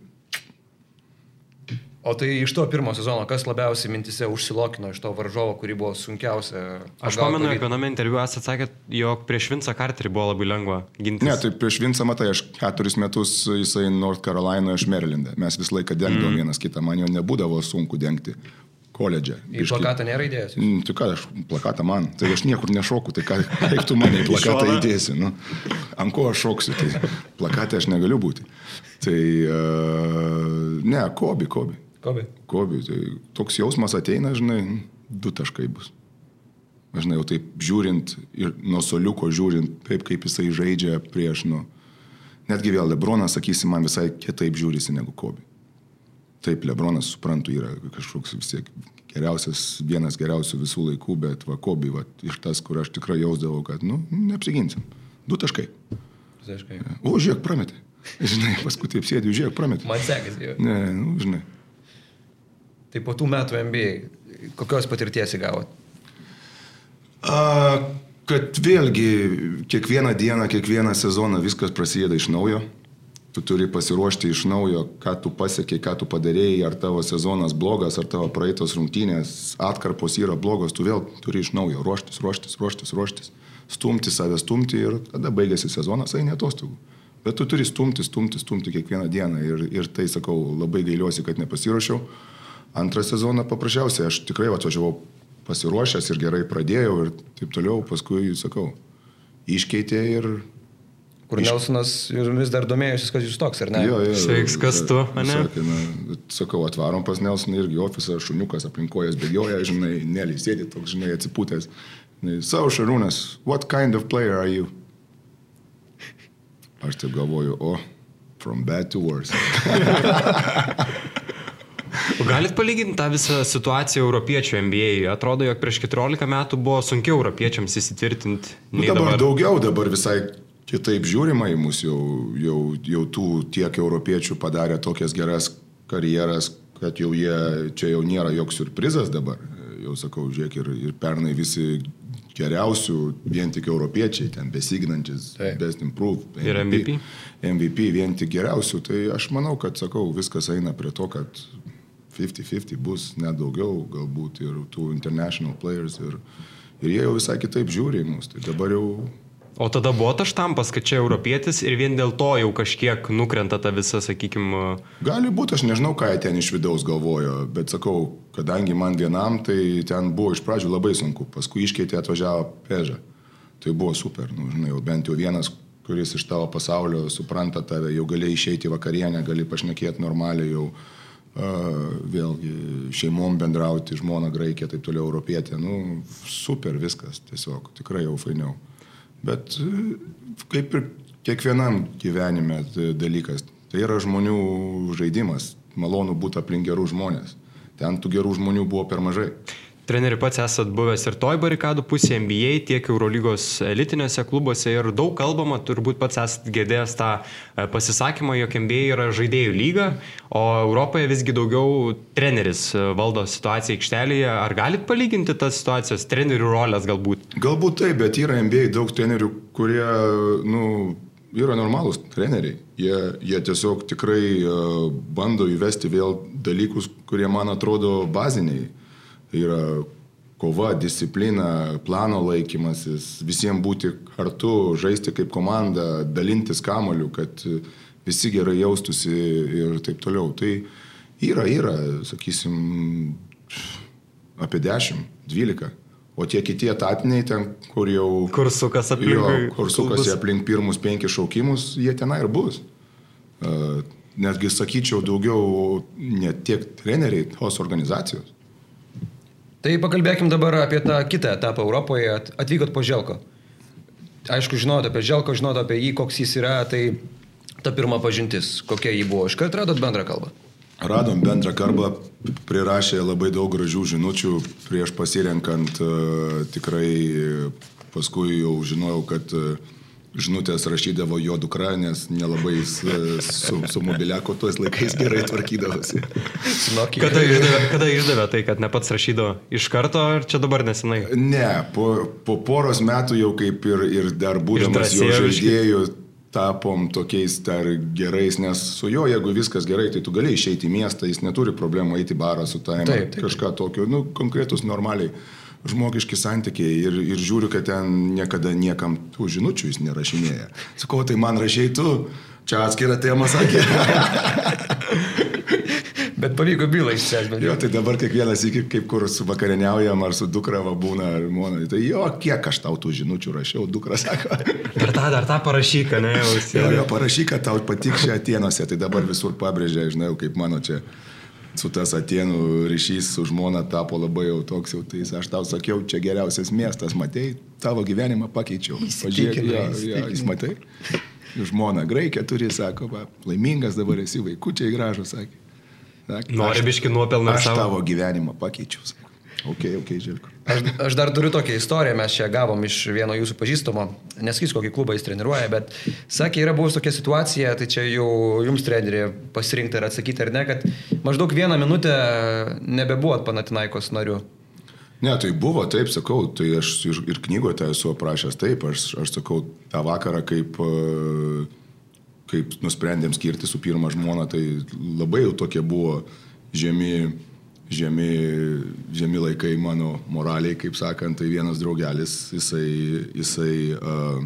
O tai iš to pirmo sezono, kas labiausiai mintise užsilokino iš to varžovo, kurį buvo sunkiausia? Aš pamenu, viename interviu esate sakėt, jog prieš Vincą Carterį buvo labai lengva ginti. Ne, tai prieš Vincą, matai, aš keturis metus jisai North Carolinoje, aš Marylande. Mes visą laiką dengdavom mm. vienas kitą, man jo nebūdavo sunku dengti koledže. Į plakatą nėra idėjęs? Mm, tai ką, aš plakatą man, tai aš niekur nešoku, tai ką, kaip tu mane į plakatą įdėsi, nu, ant ko aš šoksiu, tai plakatą aš negaliu būti. Tai, uh, ne, kobi, kobi. Kobi. Kobi, tai toks jausmas ateina, žinai, du taškai bus. Aš žinai, jau taip žiūrint ir nuo soliuko žiūrint, taip kaip jisai žaidžia prieš, nu, netgi vėl Lebronas, sakysim, man visai kitaip žiūrisi negu Kobi. Taip, Lebronas, suprantu, yra kažkoks vis tiek geriausias, vienas geriausių visų laikų, bet va, Kobi, va, iš tas, kur aš tikrai jausdavau, kad, nu, neapsiginsim. Du taškai. Taškai. O, žiūrėk, prametė. Žinai, paskui taip sėdėjau, žiūrėk, prametė. Man sekasi jau. Ne, nu, žinai. Tai po tų metų MBA, kokios patirties įgavot? A, kad vėlgi kiekvieną dieną, kiekvieną sezoną viskas prasideda iš naujo tu turi pasiruošti iš naujo, ką tu pasiekiai, ką tu padarėjai, ar tavo sezonas blogas, ar tavo praeitos rungtynės atkarpos yra blogos, tu vėl turi iš naujo ruoštis, ruoštis, ruoštis, ruoštis, stumti save, stumti ir tada baigėsi sezonas, eini atostogų. Bet tu turi stumti, stumti, stumti kiekvieną dieną ir, ir tai sakau, labai gailiuosi, kad nepasiruošiau. Antrą sezoną paprasčiausiai aš tikrai atvažiavau pasiruošęs ir gerai pradėjau ir taip toliau, paskui, sakau, iškeitė ir Kur Iš... Nelsonas vis dar domėjosi, kas jūs toks, ar ne? Jo, jo. Sveiks, kas tu, ne? Sakė, na, sakau, atvarom pas Nelsoną irgi ofisą, šuniukas aplinkojas bėgioja, žinai, Nelį sėdi toks, žinai, atsipūtęs. Savo Šarūnas, what kind of player are you? Aš taip galvoju, o, oh, from bad to worse. O galit palyginti tą visą situaciją europiečių NBA? Atrodo, jog prieš 14 metų buvo sunkiau europiečiams įsitvirtinti. Nu, dabar, dabar daugiau, dabar visai kitaip žiūrima į mus, jau, jau, jau tų tiek europiečių padarė tokias geras karjeras, kad jau jie, čia jau nėra joks surprizas dabar. Jau sakau, žiūrėk, ir, ir pernai visi geriausių, vien tik europiečiai, ten besignantis, best improved. MVP, ir MVP. MVP vien tik geriausių. Tai aš manau, kad, sakau, viskas eina prie to, kad 50-50 bus net daugiau, galbūt ir tų international players. Ir, ir jie jau visai kitaip žiūri į mus. Tai dabar jau O tada buvo tas štampas, kad čia europietis ir vien dėl to jau kažkiek nukrenta ta visa, sakykime. Gali būti, aš nežinau, ką jie ten iš vidaus galvojo, bet sakau, kadangi man vienam, tai ten buvo iš pradžių labai sunku, paskui iškeitė atvažiavo pežą. Tai buvo super, nu, žinai, jau bent jau vienas, kuris iš tavo pasaulio supranta tave, jau gali išeiti vakarienę, gali pašnekėti normaliai, jau uh, vėlgi šeimom bendrauti, žmona graikė, taip toliau europietė, nu, super viskas, tiesiog tikrai jau fainiau. Bet e, kaip ir kiekvienam gyvenime dalykas, tai yra žmonių žaidimas. Malonu būti aplink gerų žmonės. Ten tų gerų žmonių buvo per mažai. Treneri pats esat buvęs ir toj barikadų pusėje NBA, tiek Eurolygos elitinėse klubuose ir daug kalbama, turbūt pats esat girdėjęs tą e, pasisakymą, jog NBA yra žaidėjų lyga, o Europoje visgi daugiau treneris e, valdo situaciją aikštelėje. Ar galit palyginti tas situacijas, trenerių rolės galbūt? Galbūt taip, bet yra NBA daug trenerių, kurie, nu, yra normalūs treneriai. Jie, jie tiesiog tikrai uh, bando įvesti vėl dalykus, kurie man atrodo baziniai yra kova, disciplina, plano laikymasis, visiems būti kartu, žaisti kaip komanda, dalintis kamoliu, kad visi gerai jaustųsi ir taip toliau. Tai yra, yra, sakysim, apie 10, 12. O tie kiti etatiniai ten, kur jau... Kur sukas aplink. Jo, kur sukasi aplink pirmus penkis šaukimus, jie tenai ir bus. Netgi sakyčiau daugiau ne tiek treneriai, tos organizacijos. Tai pakalbėkim dabar apie tą kitą etapą Europoje. Atvykot po Želko. Aišku, žinot apie Želko, žinot apie jį, koks jis yra, tai ta pirma pažintis, kokia jį buvo. Iškart radot bendrą kalbą. Radom bendrą kalbą, prirašė labai daug gražių žinučių prieš pasirenkant uh, tikrai, paskui jau žinojau, kad uh, žinutės rašydavo jo dukra, nes nelabai jis su, su mobiliako tuos laikais gerai tvarkydavosi. kada, išdavė, kada išdavė tai, kad ne pats rašydavo iš karto ar čia dabar nesenai? Ne, po, po poros metų jau kaip ir, ir dar būdamas jo žaidėjų tapom tokiais dar gerais, nes su juo, jeigu viskas gerai, tai tu gali išeiti į miestą, jis neturi problemų eiti į barą su tavimi, kažką tokio, nu, konkretus normaliai žmogiški santykiai ir, ir žiūriu, kad ten niekada niekam tų žinučių jis nerašinėja. Sakau, tai man rašiai tu, čia atskira tema sakė. Bet pavyko bylą išsiaiškinti. Jo, tai dabar kiekvienas iki kaip kur su vakarieniaujam ar su dukra va būna ar mona. Tai jo, kiek aš tau tų žinučių rašiau, dukra sako. Dar tą, dar tą parašyk, ne jau. Jo, jo, parašyk, kad tau patiks čia atienuose. Tai dabar visur pabrėžia, žinau, kaip mano čia su tas atėnų ryšys su žmona tapo labai jau toks jau, tai aš tau sakiau, čia geriausias miestas, matei, tavo gyvenimą pakeičiau. Pažiūrėk, jo, jo, jis matai. Žmona graikė turi, sako, va, laimingas dabar esi, vaikučiai gražus, sakė. Nori biški nuopelną savo. Aš tavo gyvenimą pakeičiau. Ok, ok, žiūrėk. Aš, aš dar turiu tokią istoriją, mes čia gavom iš vieno jūsų pažįstamo, nesakysiu, kokį klubą jis treniruoja, bet sakė, yra buvusi tokia situacija, tai čia jau jums treneriai pasirinkti ir atsakyti ar ne, kad maždaug vieną minutę nebebuvot Panatinaikos nariu. Ne, tai buvo, taip sakau, tai aš ir, knygoje esu aprašęs taip, aš, aš sakau, tą vakarą kaip... Kaip nusprendėm skirti su pirmą žmoną, tai labai jau tokie buvo žemi, žemi, žemi laikai mano moraliai, kaip sakant, tai vienas draugelis, jisai, jisai uh,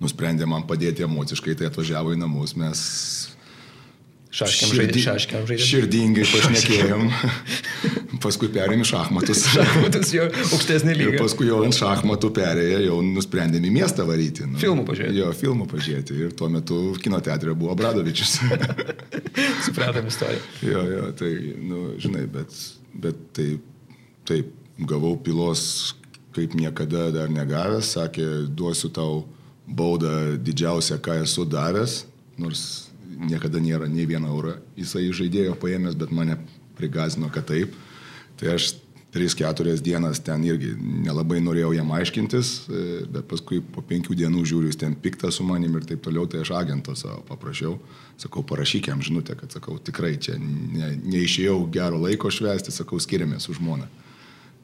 nusprendė man padėti emociškai, tai atvažiavo į namus, mes Šaškiam. Šaškiam žaidėm. Širdingai pašnekėjom. paskui perėmėm šachmatus. šachmatus jau aukštesnį lygį. Ir paskui jau ant šachmatų perėję, jau nusprendėm į miestą varyti. Nu, filmų pažiūrėti. Jo, filmų pažiūrėti. Ir tuo metu kino teatre buvo Bradovičius. Supratom istoriją. Jo, jo, tai, nu, žinai, bet, bet taip, taip, gavau pilos kaip niekada dar negavęs, sakė, duosiu tau baudą didžiausią, ką esu davęs, nors niekada nėra nei vieno euro. Jisai žaidėjo paėmęs, bet mane prigazino, kad taip. Tai aš 3-4 dienas ten irgi nelabai norėjau jam aiškintis, e, bet paskui po 5 dienų žiūriu, jis ten piktas su manim ir taip toliau, tai aš agento savo paprašiau, sakau, parašyk jam žinutę, kad sakau, tikrai čia ne, neišėjau gero laiko švęsti, sakau, skiriamės su žmona.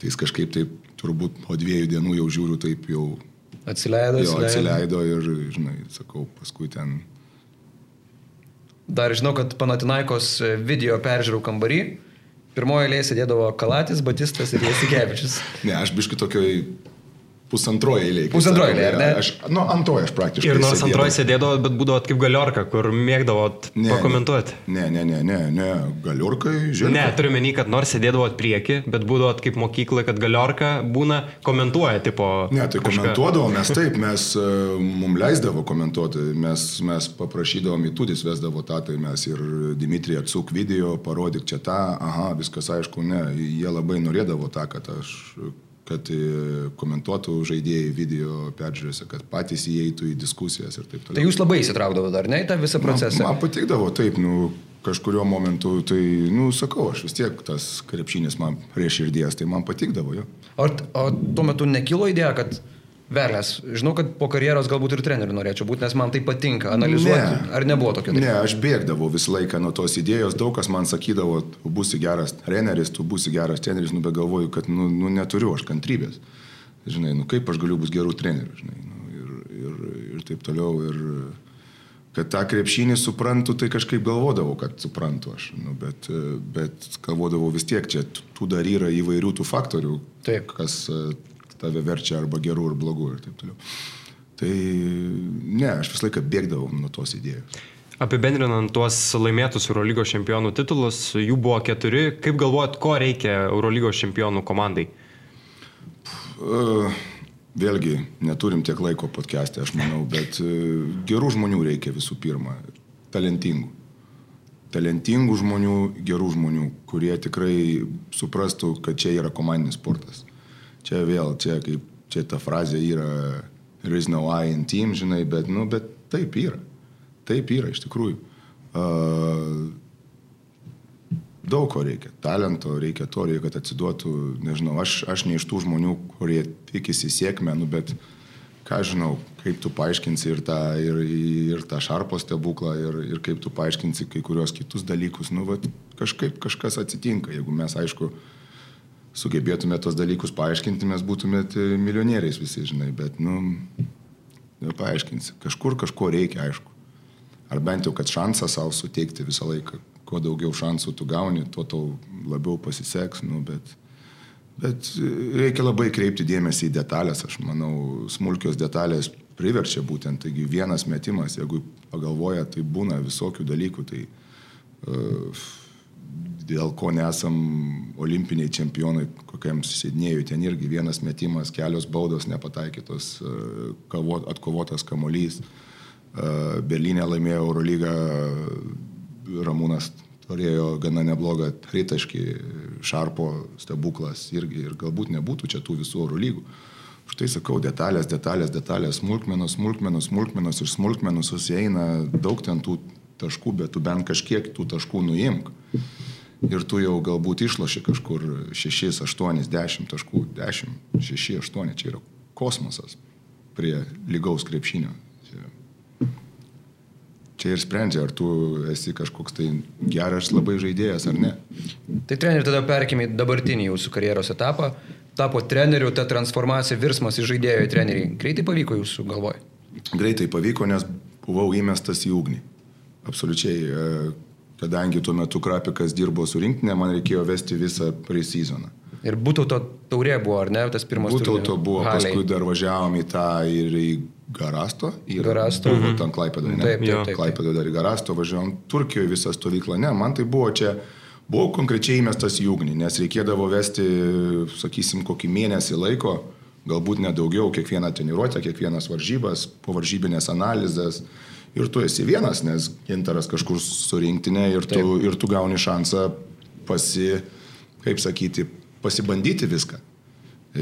Tai jis kažkaip taip turbūt po dviejų dienų jau žiūriu, taip jau atsileido. Jo, atsileido ir, žinai, sakau, paskui ten Dar žinau, kad Panatinaikos video peržiūrų kambarį pirmoje eilėje sėdėdavo Kalatis, Batistas ir Jasikevičius. Ne, aš biškai tokioj Pusantroje eilėje. Pusantroje eilėje, ne? Aš, nu, antroje aš praktiškai. Ir nors antroje sėdėdavo, bet būdavo kaip galiorka, kur mėgdavot ne, pakomentuoti. Ne, ne, ne, ne, ne, galiorkai, žinoma. Ne, turiu menį, kad nors sėdėdavot prieki, bet būdavo kaip mokykla, kad galiorka būna komentuoja, tipo. Ne, tai kažką... komentuodavom, mes taip, mes, e, mums leisdavo komentuoti, mes, mes paprašydavom į tudis vesdavo tą, tai mes ir Dimitrija atsuk video, parodyk čia tą, aha, viskas aišku, ne, jie labai norėdavo tą, kad aš kad e, komentuotų žaidėjai video peržiūrėse, kad patys įeitų į diskusijas ir taip toliau. Tai jūs labai įsitraukdavo dar, ne, į tą visą procesą? Man, man patikdavo, taip, nu, kažkurio momentu, tai, nu, sakau, aš vis tiek tas krepšinis man prie širdies, tai man patikdavo jo. O, o tuo metu nekilo idėja, kad Velės, žinau, kad po karjeros galbūt ir treneriu norėčiau būti, nes man tai patinka analizuoti. Ne, ar nebuvo tokio dalyko? Ne, aš bėgdavau visą laiką nuo tos idėjos, daug kas man sakydavo, tu būsi geras treneris, tu būsi geras treneris, nu, bet galvoju, kad, nu, nu, neturiu aš kantrybės. Žinai, nu, kaip aš galiu būti gerų trenerių, žinai, nu, ir, ir, ir taip toliau. Ir kad tą krepšinį suprantu, tai kažkaip galvodavau, kad suprantu aš. Nu, bet, bet galvodavau vis tiek, čia tų dar yra įvairių tų faktorių, Taip. kas tave verčia arba gerų, ar blogų ir taip toliau. Tai ne, aš visą laiką bėgdavau nuo tos idėjos. Apibendrinant tuos laimėtus Eurolygos čempionų titulus, jų buvo keturi. Kaip galvojat, ko reikia Eurolygos čempionų komandai? Uh, vėlgi, neturim tiek laiko podcast'e, aš manau, bet uh, gerų žmonių reikia visų pirma. Talentingų. Talentingų žmonių, gerų žmonių, kurie tikrai suprastų, kad čia yra komandinis sportas. Čia vėl, čia kaip, čia ta frazė yra, there is no I in team, žinai, bet, nu, bet taip yra. Taip yra, iš tikrųjų. Uh, daug ko reikia. Talento reikia to, reikia, kad atsiduotų, nežinau, aš, aš ne iš tų žmonių, kurie tikisi sėkmę, nu, bet ką žinau, kaip tu paaiškinsi ir tą, ir, ir tą šarpo stebuklą, ir, ir kaip tu paaiškinsi kai kurios kitus dalykus. Nu, vat, kažkaip kažkas atsitinka, jeigu mes, aišku, sugebėtume tos dalykus paaiškinti, mes būtumėt milijonieriais visi, žinai, bet, nu, nepaaiškinsi. Kažkur kažko reikia, aišku. Ar bent jau, kad šansą savo suteikti visą laiką. Kuo daugiau šansų tu gauni, tuo tau labiau pasiseks, nu, bet, bet reikia labai kreipti dėmesį į detalės. Aš manau, smulkios detalės priverčia būtent, taigi vienas metimas, jeigu pagalvoja, tai būna visokių dalykų, tai uh, dėl ko nesam olimpiniai čempionai, kokiam sėdinėjui, ten irgi vienas metimas, kelios baudos nepataikytos, uh, atkovotas kamolys. Uh, Berlyne laimėjo Eurolygą, Ramūnas turėjo gana neblogą tritaškį, Šarpo stebuklas irgi ir galbūt nebūtų čia tų visų Eurolygų. Štai sakau, detalės, detalės, detalės, smulkmenos, smulkmenos, smulkmenos ir smulkmenos susieina daug ten tų taškų, bet tu bent kažkiek tų taškų nuimk. Ir tu jau galbūt išloši kažkur 6, 8, 10 taškų, 10, 6, 8, čia yra kosmosas prie lygaus krepšinio. Čia ir sprendžia, ar tu esi kažkoks tai geras labai žaidėjas ar ne. Tai treneri, tada perkime į dabartinį jūsų karjeros etapą. Tapo treneriu, ta transformacija, virsmas į žaidėjo į trenerį. Greitai pavyko jūsų galvoj? Greitai pavyko, nes buvau įmestas į ugnį. Absoliučiai. Kadangi tuo metu Krapikas dirbo su rinktinė, man reikėjo vesti visą pre-seasoną. Ir būtų to taurė buvo, ar ne, tas pirmas Būtų to buvo, Haliai. paskui dar važiavom į tą ir į Garasto. Ir Garasto. Buvo ten Klaipėdo, ne? Taip, taip, taip. Klaipėdo dar į Garasto važiavom, Turkijoje visą stovyklą, ne, man tai buvo čia, buvau konkrečiai įmestas į ugnį, nes reikėdavo vesti, sakysim, kokį mėnesį laiko, galbūt nedaugiau, kiekvieną treniruotę, kiekvienas varžybas, po varžybinės analizės. Ir tu esi vienas, nes gintaras kažkur surinktinė ir tu, taip. ir tu gauni šansą pasi, kaip sakyti, pasibandyti viską.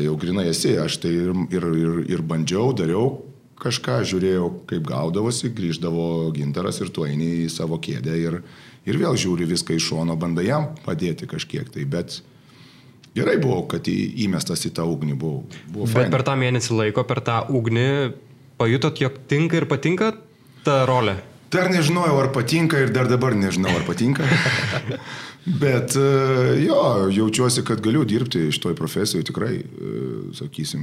Jau grinai esi, aš tai ir, ir, ir, ir bandžiau, dariau kažką, žiūrėjau, kaip gaudavosi, grįždavo gintaras ir tu eini į savo kėdę ir, ir vėl žiūri viską iš šono, bandai jam padėti kažkiek tai, bet gerai buvo, kad į, įmestas į tą ugnį buvau. Buvo bet fain. per tą mėnesį laiko, per tą ugnį pajutot, jog tinka ir patinka ta rolė? Dar nežinojau, ar patinka ir dar dabar nežinau, ar patinka. Bet e, jo, jaučiuosi, kad galiu dirbti iš toj profesijoje tikrai, e, sakysim.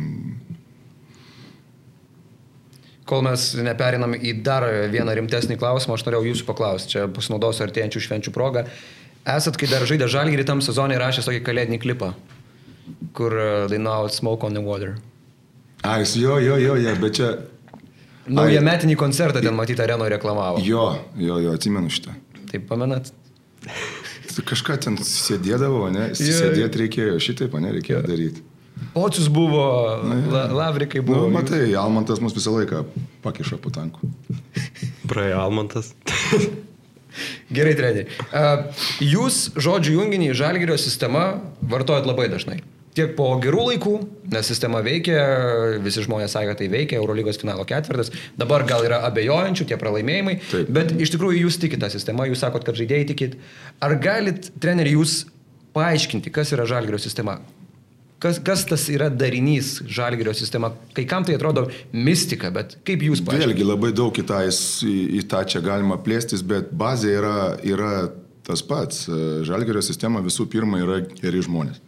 Kol mes neperinam į dar vieną rimtesnį klausimą, aš norėjau jūsų paklausti, čia pasinaudosiu artėjančių švenčių progą. Esat, kai dar žaidė žalgirį tam sezonai, rašęs tokį kalėdinį klipą, kur e, dainavo Smoke on the Water. Ai, jo, jo, jo, jo, bet čia Naują metinį koncertą ten matyti arenoje reklamavo. Jo, jo, jo, atsimenu šitą. Taip pamenat? Kažką ten sėdėdavo, ne? Sėdėti reikėjo, šitaip, ne, reikėjo daryti. Pocius buvo, la, lavrikai buvo. Nu, matai, Almantas mus visą laiką pakiša po tankų. Praėjo Almantas. Gerai, treneri. Jūs žodžių junginį žalgerio sistema vartojat labai dažnai tiek po gerų laikų, nes sistema veikia, visi žmonės sakė, kad tai veikia, Eurolygos finalo ketvirtas, dabar gal yra abejojančių tie pralaimėjimai, Taip. bet iš tikrųjų jūs tikite tą sistemą, jūs sakot, kad žaidėjai tikit. Ar galit, treneri, jūs paaiškinti, kas yra žalgerio sistema? Kas, kas tas yra darinys žalgerio sistema? Kai kam tai atrodo mistika, bet kaip jūs paaiškinate? Vėlgi labai daug į tą, į, į tą čia galima plėstis, bet bazė yra, yra tas pats. Žalgerio sistema visų pirma yra geri žmonės.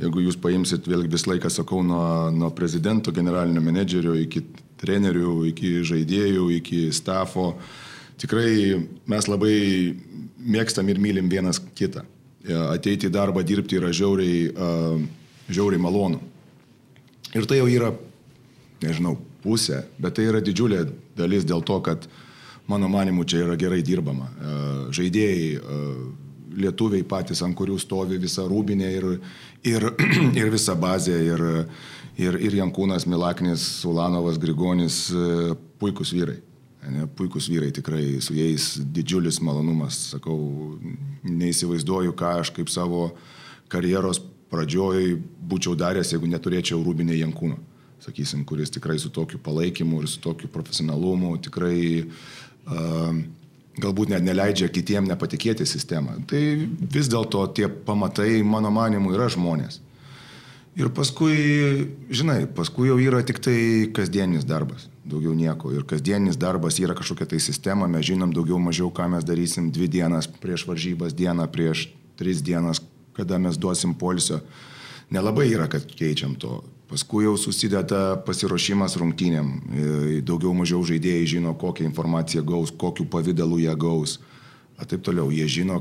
Jeigu jūs paimsit, vėlgi visą laiką sakau, nuo, nuo prezidento, generalinio menedžerio iki trenerių, iki žaidėjų, iki stafo, tikrai mes labai mėgstam ir mylim vienas kitą. E, ateiti į darbą dirbti yra žiauriai, uh, žiauriai malonu. Ir tai jau yra, nežinau, pusė, bet tai yra didžiulė dalis dėl to, kad mano manimu čia yra gerai dirbama. Uh, žaidėjai, lietuviai patys, ant kurių stovi visa rūbinė ir, ir, ir visa bazė, ir, ir, ir Jankūnas, Milaknis, Ulanovas, Grigonis, puikus vyrai. Ne, puikus vyrai tikrai, su jais didžiulis malonumas. Sakau, neįsivaizduoju, ką aš kaip savo karjeros pradžioj būčiau daręs, jeigu neturėčiau Rūbinė Jankūno, sakysim, kuris tikrai su tokiu palaikymu ir su tokiu profesionalumu tikrai uh, galbūt net neleidžia kitiem nepatikėti sistemą. Tai vis dėlto tie pamatai, mano manimu, yra žmonės. Ir paskui, žinai, paskui jau yra tik tai kasdienis darbas, daugiau nieko. Ir kasdienis darbas yra kažkokia tai sistema, mes žinom daugiau mažiau, ką mes darysim dvi dienas prieš varžybas, dieną prieš tris dienas, kada mes duosim polisio. Nelabai yra, kad keičiam to. Paskui jau susideda pasiruošimas rungtynėm. E, daugiau mažiau žaidėjai žino, kokią informaciją gaus, kokiu pavydalu jie gaus. A taip toliau, jie žino,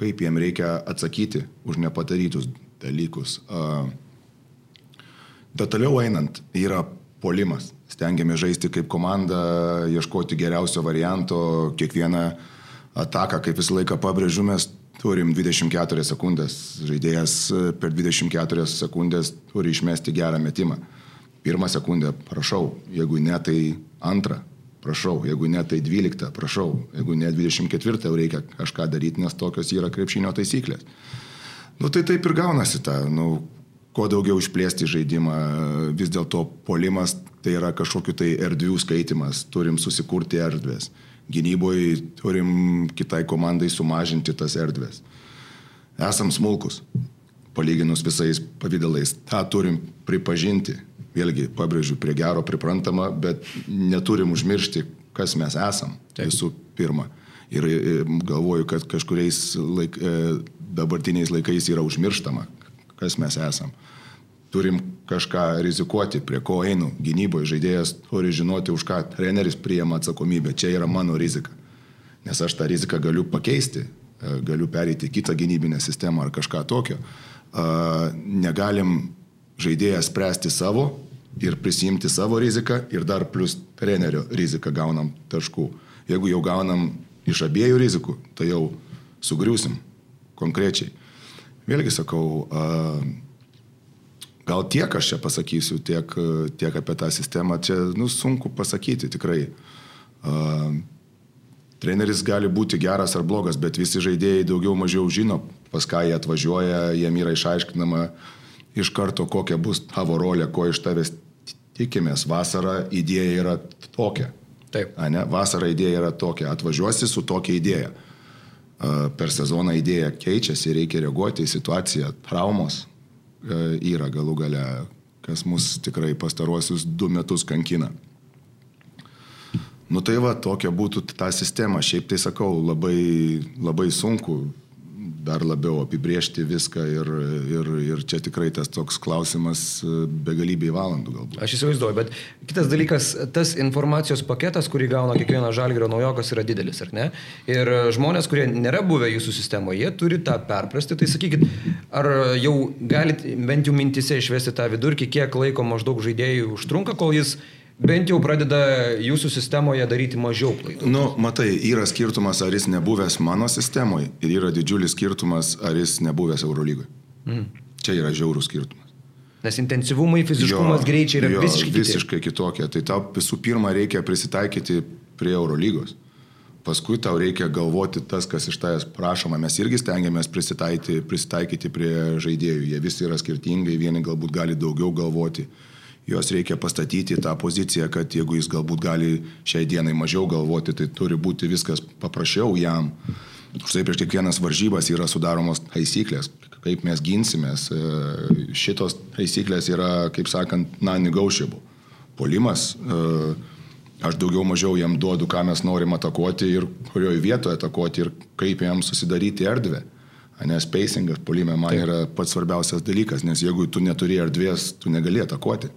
kaip jiem reikia atsakyti už nepadarytus dalykus. Detaliau einant, yra polimas. Stengiamės žaisti kaip komanda, ieškoti geriausio varianto, kiekvieną ataką, kaip visą laiką pabrėžiu, mes turim 24 sekundės. Žaidėjas per 24 sekundės turi išmesti gerą metimą. Pirmą sekundę, prašau, jeigu ne, tai antrą, prašau, jeigu ne, tai 12, prašau, jeigu ne 24, jau reikia kažką daryti, nes tokios yra krepšinio taisyklės. Nu tai taip ir gaunasi ta, nu, kuo daugiau išplėsti žaidimą. Vis dėlto polimas tai yra kažkokiu tai erdvių skaitimas, turim susikurti erdvės. Gynyboje turim kitai komandai sumažinti tas erdvės. Esam smulkus, palyginus visais pavydalais. Ta turim pripažinti. Vėlgi, pabrėžiu, prie gero priprantama, bet neturim užmiršti, kas mes esam Taip. visų pirma. Ir galvoju, kad kažkuriais laik, e, dabartiniais laikais yra užmirštama, kas mes esam. Turim kažką rizikuoti, prie ko einu. Gynyboje žaidėjas turi žinoti, už ką treneris priema atsakomybę. Čia yra mano rizika. Nes aš tą riziką galiu pakeisti, e, galiu perėti į kitą gynybinę sistemą ar kažką tokio. Negalim žaidėją spręsti savo ir prisimti savo riziką ir dar plus trenerio riziką gaunam taškų. Jeigu jau gaunam iš abiejų rizikų, tai jau sugriusim konkrečiai. Vėlgi sakau, gal tiek aš čia pasakysiu, tiek, tiek apie tą sistemą, čia nu, sunku pasakyti tikrai. Treneris gali būti geras ar blogas, bet visi žaidėjai daugiau mažiau žino, pas ką jie atvažiuoja, jiem yra išaiškinama iš karto, kokia bus tavo rolė, ko iš tavęs tikimės. Vasara idėja yra tokia. Taip. A, ne? Vasara idėja yra tokia. Atvažiuosi su tokia idėja per sezoną idėja keičiasi, reikia reaguoti į situaciją, traumos yra galų gale, kas mus tikrai pastaruosius du metus kankina. Nu tai va, tokia būtų ta sistema. Šiaip tai sakau, labai, labai sunku dar labiau apibriežti viską ir, ir, ir čia tikrai tas toks klausimas e, begalybėj valandų galbūt. Aš įsivaizduoju, bet kitas dalykas, tas informacijos paketas, kurį gauna kiekvienas žalgerio naujokas, yra didelis, ar ne? Ir žmonės, kurie nėra buvę jūsų sistemoje, jie turi tą perprasti. Tai sakykit, ar jau galit bent jau mintise išvesti tą vidurkį, kiek laiko maždaug žaidėjų užtrunka, kol jis bent jau pradeda jūsų sistemoje daryti mažiau klaidų. Nu, matai, yra skirtumas, ar jis nebuvęs mano sistemoje ir yra didžiulis skirtumas, ar jis nebuvęs Eurolygoje. Mm. Čia yra žiaurų skirtumas. Nes intensyvumai, fiziškumas, jo, greičiai yra jo, visiškai, visiškai kitokie. Tai tau visų pirma reikia prisitaikyti prie Eurolygos. Paskui tau reikia galvoti tas, kas iš tavęs prašoma. Mes irgi stengiamės prisitaikyti, prisitaikyti prie žaidėjų. Jie visi yra skirtingai, vieni galbūt gali daugiau galvoti, juos reikia pastatyti į tą poziciją, kad jeigu jis galbūt gali šiai dienai mažiau galvoti, tai turi būti viskas paprasčiau jam. Štai prieš kiekvienas varžybas yra sudaromos taisyklės, kaip mes ginsimės. E, šitos taisyklės yra, kaip sakant, non-negotiable. Polimas, e, aš daugiau mažiau jam duodu, ką mes norim atakuoti ir kurioje vietoje atakuoti ir kaip jam susidaryti erdvę. Nes pacingas polime man Taip. yra pats svarbiausias dalykas, nes jeigu tu neturi erdvės, tu negali atakuoti.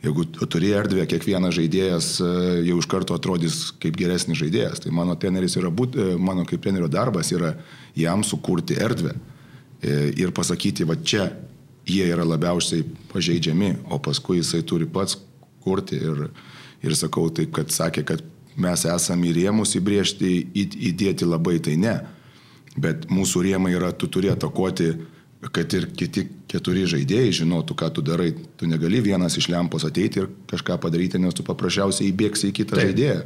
Jeigu tu turi erdvę, kiekvienas žaidėjas e, jau iš karto atrodys kaip geresnis žaidėjas. Tai mano, yra būt, e, mano kaip trenerio darbas yra jam sukurti erdvę e, ir pasakyti, va čia jie yra labiausiai pažeidžiami, o paskui jisai turi pats kurti. Ir, ir sakau taip, kad sakė, kad mes esame į rėmus įbriežti, įdėti labai, tai ne. Bet mūsų rėmai yra, tu turi atakuoti kad ir kiti keturi žaidėjai žinotų, ką tu darai. Tu negali vienas iš lempos ateiti ir kažką padaryti, nes tu paprasčiausiai įbėgsi į kitą Taip. žaidėją.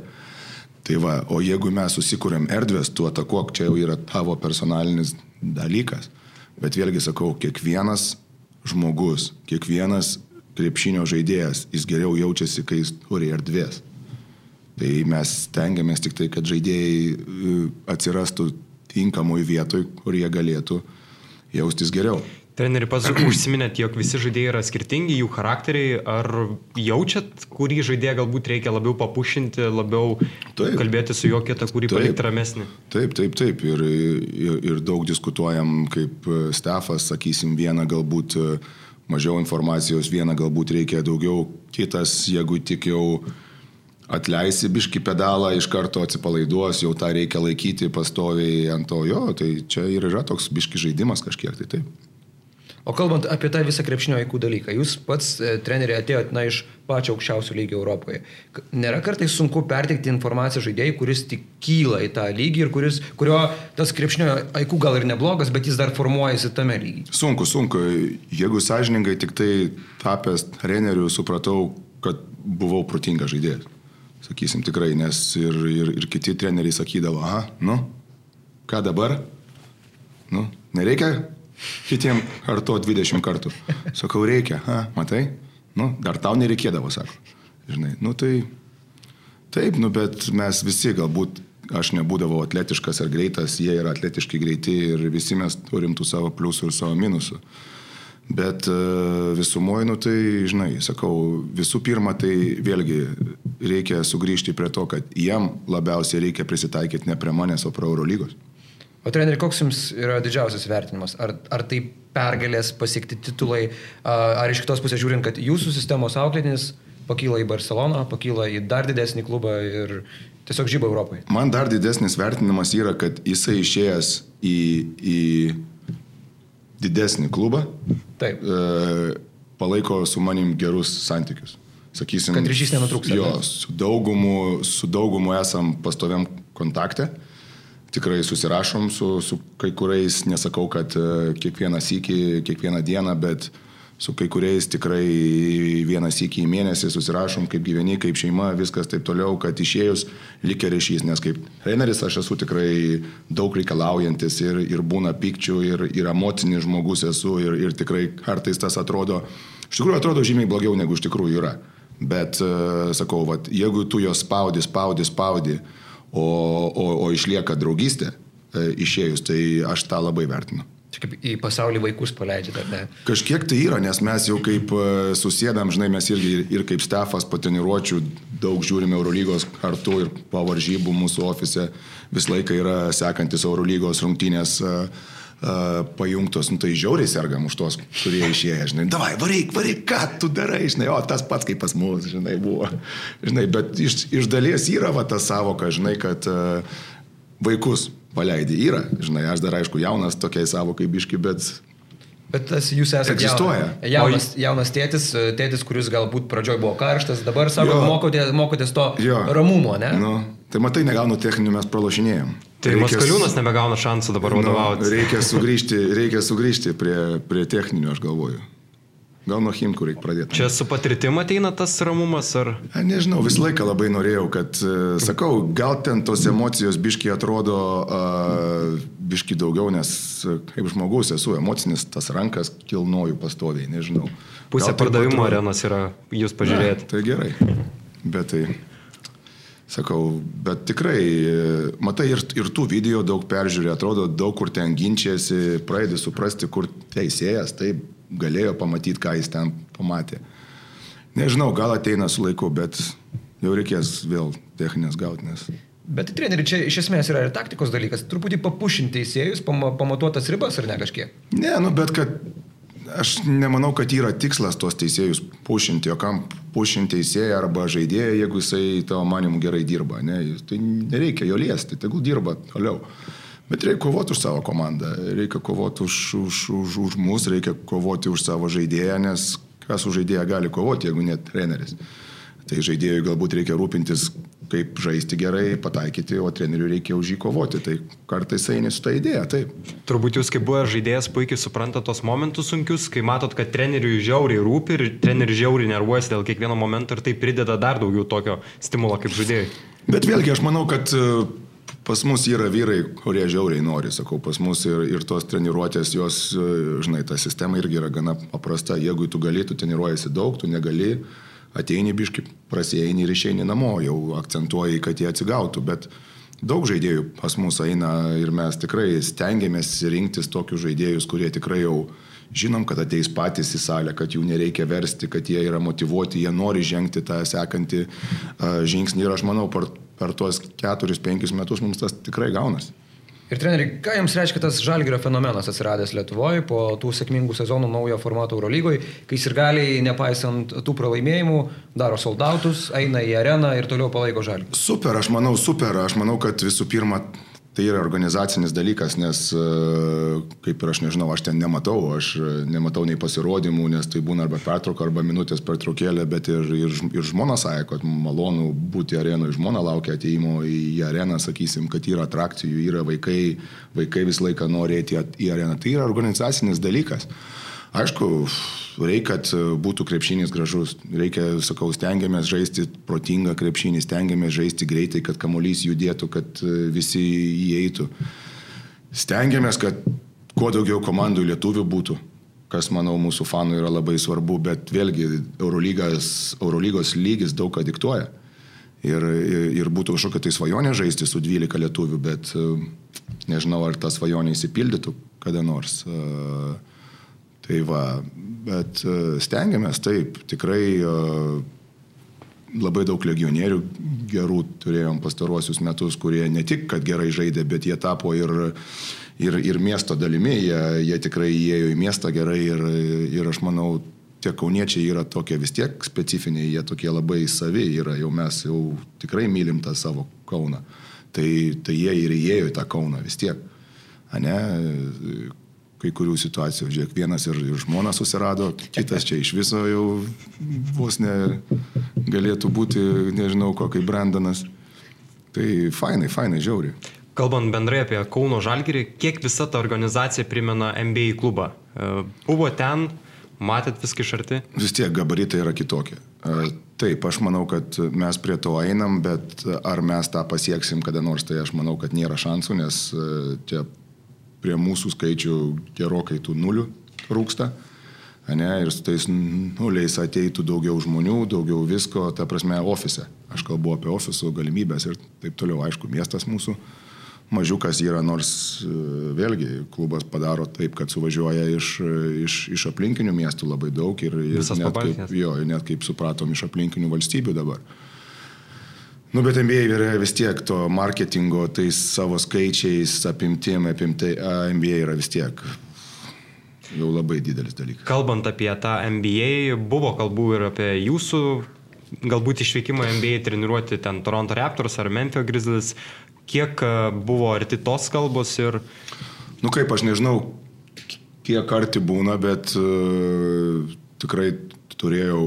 Tai va, o jeigu mes susikūrėm erdvės, tu atakuok, čia jau yra tavo personalinis dalykas. Bet vėlgi sakau, kiekvienas žmogus, kiekvienas krepšinio žaidėjas, jis geriau jaučiasi, kai jis turi erdvės. Tai mes stengiamės tik tai, kad žaidėjai e, atsirastų tinkamoj vietoj, kur jie galėtų uh, jaustis geriau. Treneri, pats užsiminėt, jog visi žaidėjai yra skirtingi, jų charakteriai. Ar jaučiat, kurį žaidėją galbūt reikia labiau papušinti, labiau taip, kalbėti su juo kitą, kurį taip, palikti ramesnį? Taip, taip, taip. Ir, ir, ir daug diskutuojam kaip Stefas, sakysim, vieną galbūt mažiau informacijos, vieną galbūt reikia daugiau, kitas, jeigu tik jau atleisi biški pedalą, iš karto atsipalaiduos, jau tą reikia laikyti pastoviai ant to jo, tai čia ir yra toks biški žaidimas kažkiek, tai taip. O kalbant apie tą visą krepšinio aikų dalyką, jūs pats e, treneriai atėjote na, iš pačio aukščiausio lygio Europoje. Nėra kartais sunku perteikti informaciją žaidėjai, kuris tik kyla į tą lygį ir kuris, kurio tas krepšinio aikų gal ir neblogas, bet jis dar formuojasi tame lygyje. Sunku, sunku. Jeigu sąžiningai tik tai tapęs treneriu supratau, kad buvau protingas žaidėjas sakysim tikrai, nes ir, ir, ir kiti treneriai sakydavo, aha, nu, ką dabar? Nu, nereikia kitiem kartu 20 kartų. Sakau, reikia, ha, matai? Nu, dar tau nereikėdavo, sako. Žinai, nu tai taip, nu bet mes visi galbūt, aš nebūdavau atletiškas ar greitas, jie yra atletiškai greiti ir visi mes turim tų savo pliusų ir savo minusų. Bet e, visumoje, nu tai, žinai, sakau, visų pirma, tai vėlgi reikia sugrįžti prie to, kad jam labiausiai reikia prisitaikyti ne prie manęs, o prie Eurolygos. O treneri, koks jums yra didžiausias vertinimas? Ar, ar tai pergalės pasiekti titulai, ar iš kitos pusės žiūrint, kad jūsų sistemos auklėtinis pakyla į Barceloną, pakyla į dar didesnį klubą ir tiesiog žyba Europai? Man dar didesnis vertinimas yra, kad jisai išėjęs į, į didesnį klubą, Taip. E, palaiko su manim gerus santykius. Sakysim, kad ryšys nenutrūks. Jo, su daugumu, su daugumu esam pastoviam kontakte. Tikrai susirašom su, su kai kuriais, nesakau, kad e, kiekvieną sykį, kiekvieną dieną, bet uh, su kai kuriais tikrai vienas iki į mėnesį susirašom, kaip gyveni, kaip šeima, viskas taip toliau, kad išėjus likia ryšys, nes kaip treneris aš esu tikrai daug reikalaujantis ir, ir būna pykčių, ir, ir emocinis žmogus esu, ir, ir tikrai kartais tas atrodo, iš tikrųjų atrodo žymiai blogiau negu iš tikrųjų yra. Bet uh, sakau, vat, jeigu tu jos spaudi, spaudi, spaudi, o, o, o išlieka draugystė uh, išėjus, tai aš tą labai vertinu. Čia kaip į pasaulį vaikus paleidžiate, ar ne? Kažkiek tai yra, nes mes jau kaip e, susėdam, žinai, mes irgi ir, ir kaip Stefas po treniruočių daug žiūrime Eurolygos kartu ir po varžybų mūsų ofise visą laiką yra sekantis Eurolygos rungtynės. Uh, Uh, pajungtos, nu tai žiauriai sergam už tos, kurie išėję, žinai, davai, varyk, varyk, ką tu darai, žinai, o tas pats kaip pas mus, žinai, buvo. Žinai, bet iš, iš dalies yra va ta savoka, žinai, kad uh, vaikus paleidai. Yra, žinai, aš dar aišku jaunas tokiai savo kaip biški, bet Bet tas jūs esate Egzistuoja. jaunas, jaunas tėtis, tėtis, kuris galbūt pradžioj buvo karštas, dabar sako, mokotės, mokotės to jo. ramumo, ne? Nu, tai matai, negaunu techninių, mes pralašinėjom. Tai reikia, Maskaliūnas nebegauna šansų dabar vadovauti. Nu, reikia sugrįžti, reikia sugrįžti prie, prie techninių, aš galvoju. Gal nuo Himkų reikia pradėti. Čia su patirtim ateina tas ramumas ar? Nežinau, visą laiką labai norėjau, kad, e, sakau, gal ten tos emocijos biški atrodo uh, biški daugiau, nes e, kaip žmogus esu emocinis, tas rankas kilnoju pastoviai, nežinau. Pusė pardavimo arenos yra jūs pažiūrėti. Ne, tai gerai. Bet tai, sakau, bet tikrai, matai, ir, ir tų video daug peržiūrė, atrodo, daug kur ten ginčiasi, pradedi suprasti, kur teisėjas, taip galėjo pamatyti, ką jis ten pamatė. Nežinau, gal ateina su laiku, bet jau reikės vėl techninės gauti, nes... Bet treneri, čia iš esmės yra ir taktikos dalykas. Truputį papušinti teisėjus, pamatuotas ribas ar ne kažkiek? Ne, nu bet kad Aš nemanau, kad yra tikslas tos teisėjus pušinti, o kam pušinti teisėją arba žaidėją, jeigu jisai tavo manimu gerai dirba. Ne? Tai nereikia jo liesti, tegul dirba toliau. Bet reikia kovoti už savo komandą, reikia kovoti už, už, už, už mus, reikia kovoti už savo žaidėją, nes kas už žaidėją gali kovoti, jeigu net treneris. Tai žaidėjui galbūt reikia rūpintis kaip žaisti gerai, pataikyti, o treneriui reikia už jį kovoti. Tai kartais eini su ta idėja, taip. Turbūt jūs kaip buvęs žaidėjas puikiai suprantate tos momentus sunkius, kai matot, kad treneriui žiauriai rūpi ir treneriui žiauriai nervuojasi dėl kiekvieno momento ir tai prideda dar daugiau tokio stimulo kaip žaidėjai. Bet vėlgi aš manau, kad pas mus yra vyrai, kurie žiauriai nori, sakau, pas mus ir, ir tos treniruotės, jos, e, žinai, ta sistema irgi yra gana paprasta. Jeigu tu gali, tu treniruojasi daug, tu negali, ateini biški, prasieini ir išeini namo, jau akcentuoji, kad jie atsigautų, bet daug žaidėjų pas mus eina ir mes tikrai stengiamės rinktis tokius žaidėjus, kurie tikrai jau žinom, kad ateis patys į salę, kad jų nereikia versti, kad jie yra motivuoti, jie nori žengti tą sekantį uh, žingsnį ir aš manau, per, tuos keturis, penkis metus mums tas tikrai gaunasi. Ir treneri, ką jums reiškia tas žalgerio fenomenas atsiradęs Lietuvoje po tų sėkmingų sezonų naujo formato Eurolygoje, kai ir galiai, nepaisant tų pralaimėjimų, daro soldautus, eina į areną ir toliau palaiko žalgį? Super, aš manau, super. Aš manau, kad visų pirma Tai yra organizacinis dalykas, nes e, kaip ir aš nežinau, aš ten nematau, aš e, nematau nei pasirodymų, nes tai būna arba pertrauka, arba minutės pertraukėlė, bet ir, ir, ir žmona sąja, kad malonu būti arenoje, žmona laukia ateimo į areną, sakysim, kad yra atrakcijų, yra vaikai, vaikai visą laiką nori eiti į areną. Tai yra organizacinis dalykas. Aišku, reikia, kad būtų krepšinis gražus. Reikia, sakau, stengiamės žaisti protingą krepšinį, stengiamės žaisti greitai, kad kamuolys judėtų, kad e, visi įeitų. Stengiamės, kad kuo daugiau komandų lietuvių būtų, kas, manau, mūsų fanų yra labai svarbu, bet vėlgi Eurolygos, Eurolygos lygis daug ką diktuoja. Ir, ir būtų kažkokia tai svajonė žaisti su 12 lietuvių, bet e, nežinau, ar ta svajonė įsipildytų kada nors. Uh, Tai va, bet e, stengiamės taip, tikrai e, labai daug legionierių gerų turėjom pastaruosius metus, kurie ne tik, kad gerai žaidė, bet jie tapo ir, ir, ir miesto dalimi, jie, jie tikrai įėjo į miestą gerai ir, ir aš manau, tie kauniečiai yra tokie vis tiek specifiniai, jie tokie labai savi yra, jau mes jau tikrai mylim tą savo Kauną. Tai, tai jie ir įėjo į tą Kauną vis tiek. Ane, kai kurių situacijų. Žiūrėk, vienas ir, ir žmona susirado, kitas čia iš viso jau vos ne galėtų būti, nežinau, kokį Brandonas. Tai fainai, fainai, žiauriai. Kalbant bendrai apie Kauno Žalgirį, kiek visa ta organizacija primena NBA klubą? E, buvo ten, matėt viską iš arti? Vis tiek gabaritai yra kitokie. E, taip, aš manau, kad mes prie to einam, bet ar mes tą pasieksim kada nors, tai aš manau, kad nėra šansų, nes e, čia prie mūsų skaičių gerokai tų nulių rūksta. Ne, ir su tais nuliais ateitų daugiau žmonių, daugiau visko, ta prasme, ofise. Aš kalbu apie ofisų galimybės ir taip toliau. Aišku, miestas mūsų mažiukas yra, nors e, vėlgi klubas padaro taip, kad suvažiuoja iš, iš, iš aplinkinių miestų labai daug ir, ir net, kaip, jo, net kaip supratom iš aplinkinių valstybių dabar. Nu, bet MBA yra vis tiek to marketingo, tai savo skaičiais, apimtim, apimtai, MBA yra vis tiek jau labai didelis dalykas. Kalbant apie tą MBA, buvo kalbų ir apie jūsų galbūt išvykimą MBA treniruoti ten Toronto Raptors ar Memphis Grizzlies. Kiek buvo arti tos kalbos ir... Nu kaip, aš nežinau, kiek arti būna, bet uh, tikrai turėjau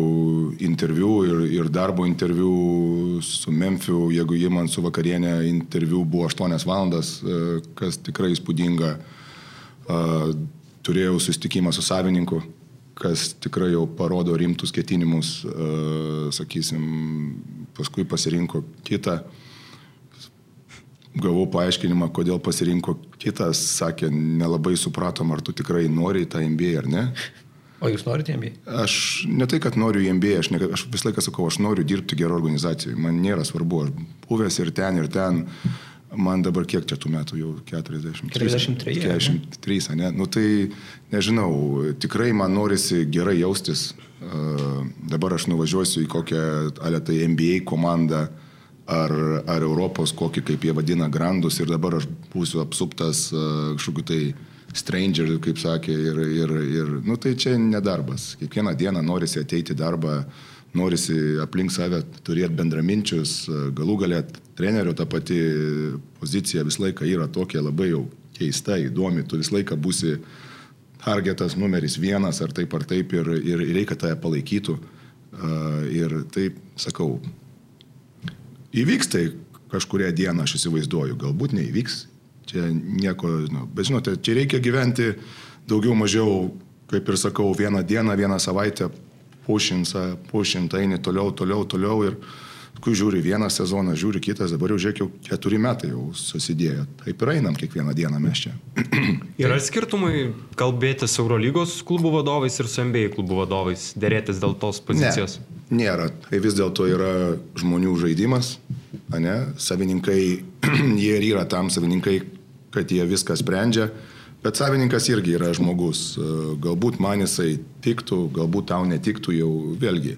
interviu ir, ir darbo interviu su Memphiu, jeigu jie man su vakarienė interviu buvo 8 valandas, e, kas tikrai įspūdinga. E, turėjau susitikimą su savininku, kas tikrai jau parodo rimtus ketinimus, e, sakysim, paskui pasirinko kitą. Gavau paaiškinimą, kodėl pasirinko kitas, sakė, nelabai supratom, ar tu tikrai nori tą MBA ar ne. O jūs norite MBA? Aš ne tai, kad noriu MBA, aš, ne, aš visą laiką sakau, aš noriu dirbti gerą organizaciją. Man nėra svarbu, aš buvęs ir ten, ir ten. Man dabar kiek čia tų metų jau 40. 43. 43, ne? Nu tai nežinau, tikrai man norisi gerai jaustis. Uh, dabar aš nuvažiuosiu į kokią, ale tai NBA komandą ar, ar Europos kokį, kaip jie vadina, grandus ir dabar aš būsiu apsuptas uh, kažkokiu tai stranger, kaip sakė, ir, ir, ir nu, tai čia nedarbas. Kiekvieną dieną norisi ateiti į darbą, norisi aplink save turėti bendraminčius, galų galėt trenerio ta pati pozicija visą laiką yra tokia labai jau keista, įdomi, tu visą laiką būsi targetas numeris vienas ar taip ar taip ir, ir reikia tave palaikytų. Ir taip, sakau, įvyks tai kažkuria diena, aš įsivaizduoju, galbūt neįvyks, čia nieko, nu, bet žinote, čia reikia gyventi daugiau mažiau, kaip ir sakau, vieną dieną, vieną savaitę, pušint, pušint, eini toliau, toliau, toliau ir kai žiūri vieną sezoną, žiūri kitas, dabar jau žiūrėk, jau keturi metai jau susidėjo. Taip ir einam kiekvieną dieną mes čia. Yra skirtumai kalbėti su Eurolygos klubų vadovais ir su NBA klubų vadovais, dėrėtis dėl tos pozicijos? Ne, nėra. Tai vis dėlto yra žmonių žaidimas, ne? Savininkai, jie ir yra tam savininkai, kad jie viską sprendžia. Bet savininkas irgi yra žmogus. Galbūt man jisai tiktų, galbūt tau netiktų jau vėlgi.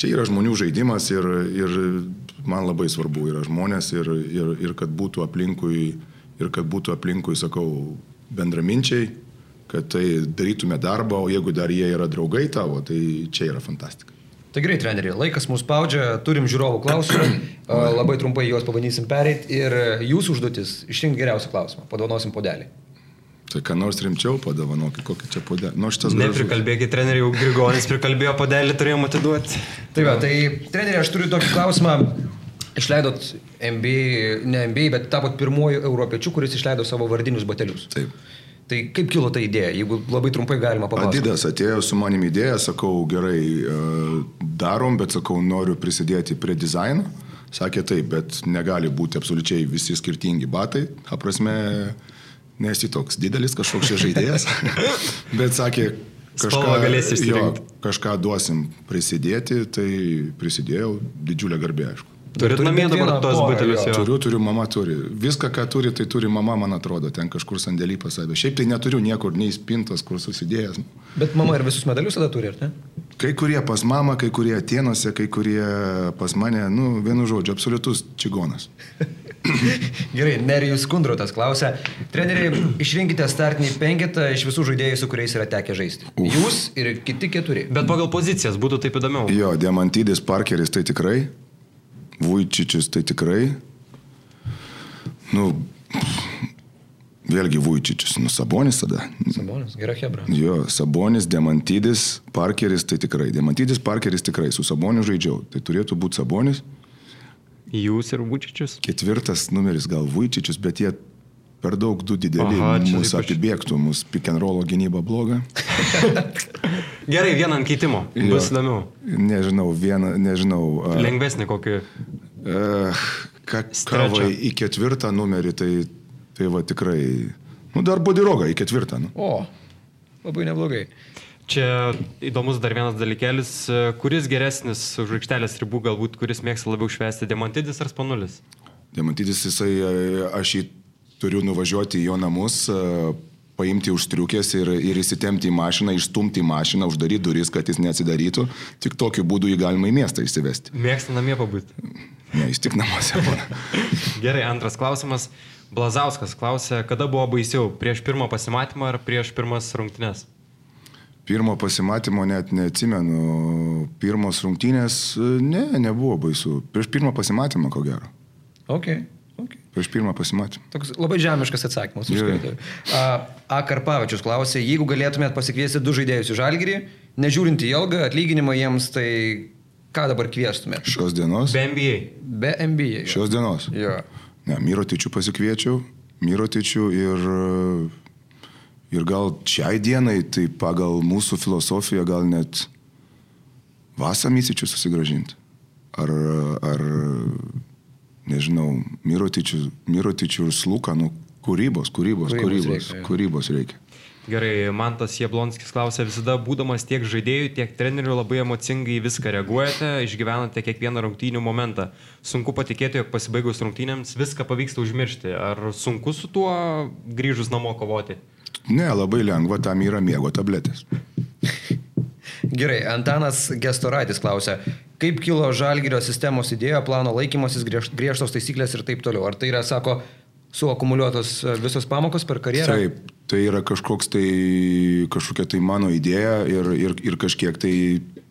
Čia yra žmonių žaidimas ir, ir man labai svarbu yra žmonės ir, ir, ir kad būtų aplinkui, ir kad būtų aplinkui, sakau, bendraminčiai, kad tai darytume darbą, o jeigu dar jie yra draugai tavo, tai čia yra fantastika. Tai gerai, treneri, laikas mūsų spaudžia, turim žiūrovų klausimų, labai trumpai juos pabandysim pereiti ir jūsų užduotis išrinkti geriausią klausimą, padovanosim podelį. Tai ką nors rimčiau padovanokit, kokį čia podelį. Nu, Neprikalbėkit, treneri, jau Grigonis prikalbėjo podelį, turėjom atiduoti. Tai va, tai treneri, aš turiu tokį klausimą. Išleidot MBA, ne MBA, bet tapot pirmuoju europiečiu, kuris išleido savo vardinius batelius. Taip. Tai kaip kilo ta idėja, jeigu labai trumpai galima papasakoti? Adidas atėjo su manim idėja, sakau, gerai, darom, bet sakau, noriu prisidėti prie dizaino. Sakė taip, bet negali būti absoliučiai visi skirtingi batai. Aprasme, nesi toks didelis kažkoks čia žaidėjas, bet sakė, kažką, jo, kažką duosim prisidėti, tai prisidėjau, didžiulė garbė, aišku. Turit namie dabar tos butelius jau? Turiu, turiu, mama turi. Viską, ką turi, tai turi mama, man atrodo, ten kažkur sandėlį pas save. Šiaip tai neturiu niekur, nei spintos, kur susidėjęs. Bet mama ir visus medalius tada turi, ar ne? Kai kurie pas mamą, kai kurie Atenuose, kai kurie pas mane, nu, vienu žodžiu, absoliutus čigonas. Gerai, Nerijus Kundrotas klausia, treneriai, išrinkite startinį penketą iš visų žaidėjų, su kuriais yra tekę žaisti. Uf. Jūs ir kiti keturi. Bet pagal pozicijas būtų taip įdomiau. Jo, Diamantydis, Parkeris tai tikrai, Vujčičius tai tikrai, nu, vėlgi Vujčičius, nu, Sabonis tada. Sabonis, gera hebra. Jo, Sabonis, Diamantydis, Parkeris tai tikrai, Diamantydis, Parkeris tikrai, su Saboniu žaidžiau, tai turėtų būti Sabonis. Jūs ir Vučičius? Ketvirtas numeris gal Vučičius, bet jie per daug du dideli Aha, mūsų ypač... apibėgtų, mūsų pick and roll gynyba bloga. Gerai, vieną ant keitimo. Bus įdomiau. Nežinau, vieną, nežinau. Uh, Lengvesnį kokį. Uh, ka, kavai į ketvirtą numerį, tai, tai va tikrai. Nu, dar bodiroga į ketvirtą. Nu. O, labai neblogai. Čia įdomus dar vienas dalykėlis, kuris geresnis už aikštelės ribų, galbūt kuris mėgsta labiau švęsti, Diamantidis ar Spanulis? Diamantidis, jisai, aš jį turiu nuvažiuoti į jo namus, paimti už striukės ir, ir įsitemti į mašiną, išstumti į mašiną, uždaryti duris, kad jis neatsidarytų. Tik tokiu būdu jį galima į miestą įsivesti. Mėgsta namie pabūti. Ne, jis tik namuose būna. Gerai, antras klausimas. Blazauskas klausė, kada buvo baisiau, prieš pirmą pasimatymą ar prieš pirmas rungtynes? Pirmo pasimatymo net neatsimenu. Pirmos rungtynės, ne, nebuvo baisu. Prieš pirmą pasimatymą, ko gero. Okay. Prieš pirmą pasimatymą. Toks labai žemiškas atsakymas. A, A. Karpavičius klausė, jeigu galėtumėt pasikviesti du žaidėjus į Žalgirį, nežiūrint į ilgą atlyginimą jiems, tai ką dabar kvieštumėt? Šios dienos? Be NBA. Be NBA. Jo. Šios dienos? Jo. Ne, Mirotičių pasikviečiau, Mirotičių ir Ir gal šiai dienai, tai pagal mūsų filosofiją, gal net Vasą Mysičių susigražinti. Ar, ar nežinau, Mirotičių, Mirotičių ir Sluką, nu, kūrybos, kūrybos, kūrybos, kūrybos reikia. Kūrybos reikia. Gerai, Mantas Jablonskis klausė, visada būdamas tiek žaidėjų, tiek trenerių labai emocingai viską reaguojate, išgyvenate kiekvieną rungtynių momentą. Sunku patikėti, jog pasibaigus rungtynėms viską pavyksta užmiršti. Ar sunku su tuo grįžus namo kovoti? Ne, labai lengva, tam yra miego tabletės. Gerai, Antanas Gestoraitis klausia, kaip kilo žalgyrio sistemos idėja, plano laikymasis, griežtos taisyklės ir taip toliau. Ar tai yra, sako, suakumuliuotos visos pamokos per karjerą? Taip, Tai yra kažkoks tai, kažkokia tai mano idėja ir, ir, ir kažkiek tai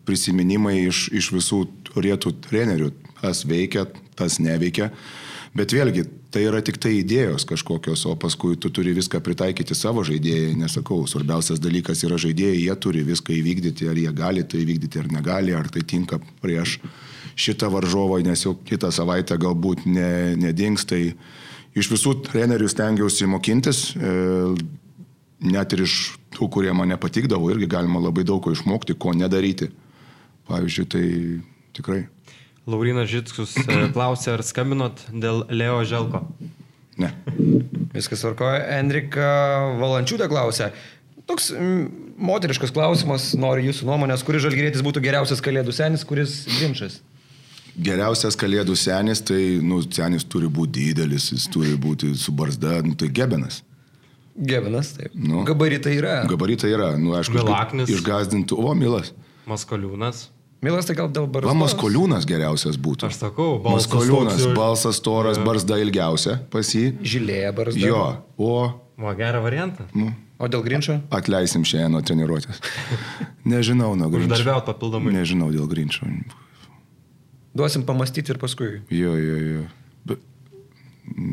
prisiminimai iš, iš visų turėtų trenerių. Tas veikia, tas neveikia. Bet vėlgi, tai yra tik tai idėjos kažkokios, o paskui tu turi viską pritaikyti savo žaidėjai. Nesakau, svarbiausias dalykas yra žaidėjai, jie turi viską įvykdyti, ar jie gali tai įvykdyti ar negali, ar tai tinka prieš šitą varžovą, nes jau kitą savaitę galbūt ne, nedings. Tai iš visų trenerių stengiausi mokintis, e, net ir iš tų, kurie man nepatikdavo, irgi galima labai daug ko išmokti, ko nedaryti. Pavyzdžiui, tai tikrai. Laurinas Žitskus e, klausė, ar skambinot dėl Leo Želko? Ne. Viskas tvarkoja. Enrika Valančiūtė klausė. Toks moteriškas klausimas, noriu jūsų nuomonės, kuris žalgyrėtis būtų geriausias kalėdų senis, kuris ginčas? Geriausias kalėdų senis, tai, nu, senis turi būti didelis, jis turi būti su barzda, nu, tai gebenas. Gebenas, taip. Nu. Gabaritai yra. Gabaritai yra, nu, aišku, Milaknis. išgazdintų, o, Milas. Maskoliūnas. Milas tai gal dėl barzdos. Lamas Koliūnas geriausias būtų. Aš sakau, balsas jau- balsas toras, barzda ilgiausia pas jį. Žilėja barzda. Jo, o Va, gerą variantą. nu, O dėl grinčio? atleisim šiandien nuo treniruotės. Nežinau, nuo grinčio. Uždarbiaut papildomai. Nežinau dėl grinčio. Duosim pamastyti ir paskui. Jo, jo, jo.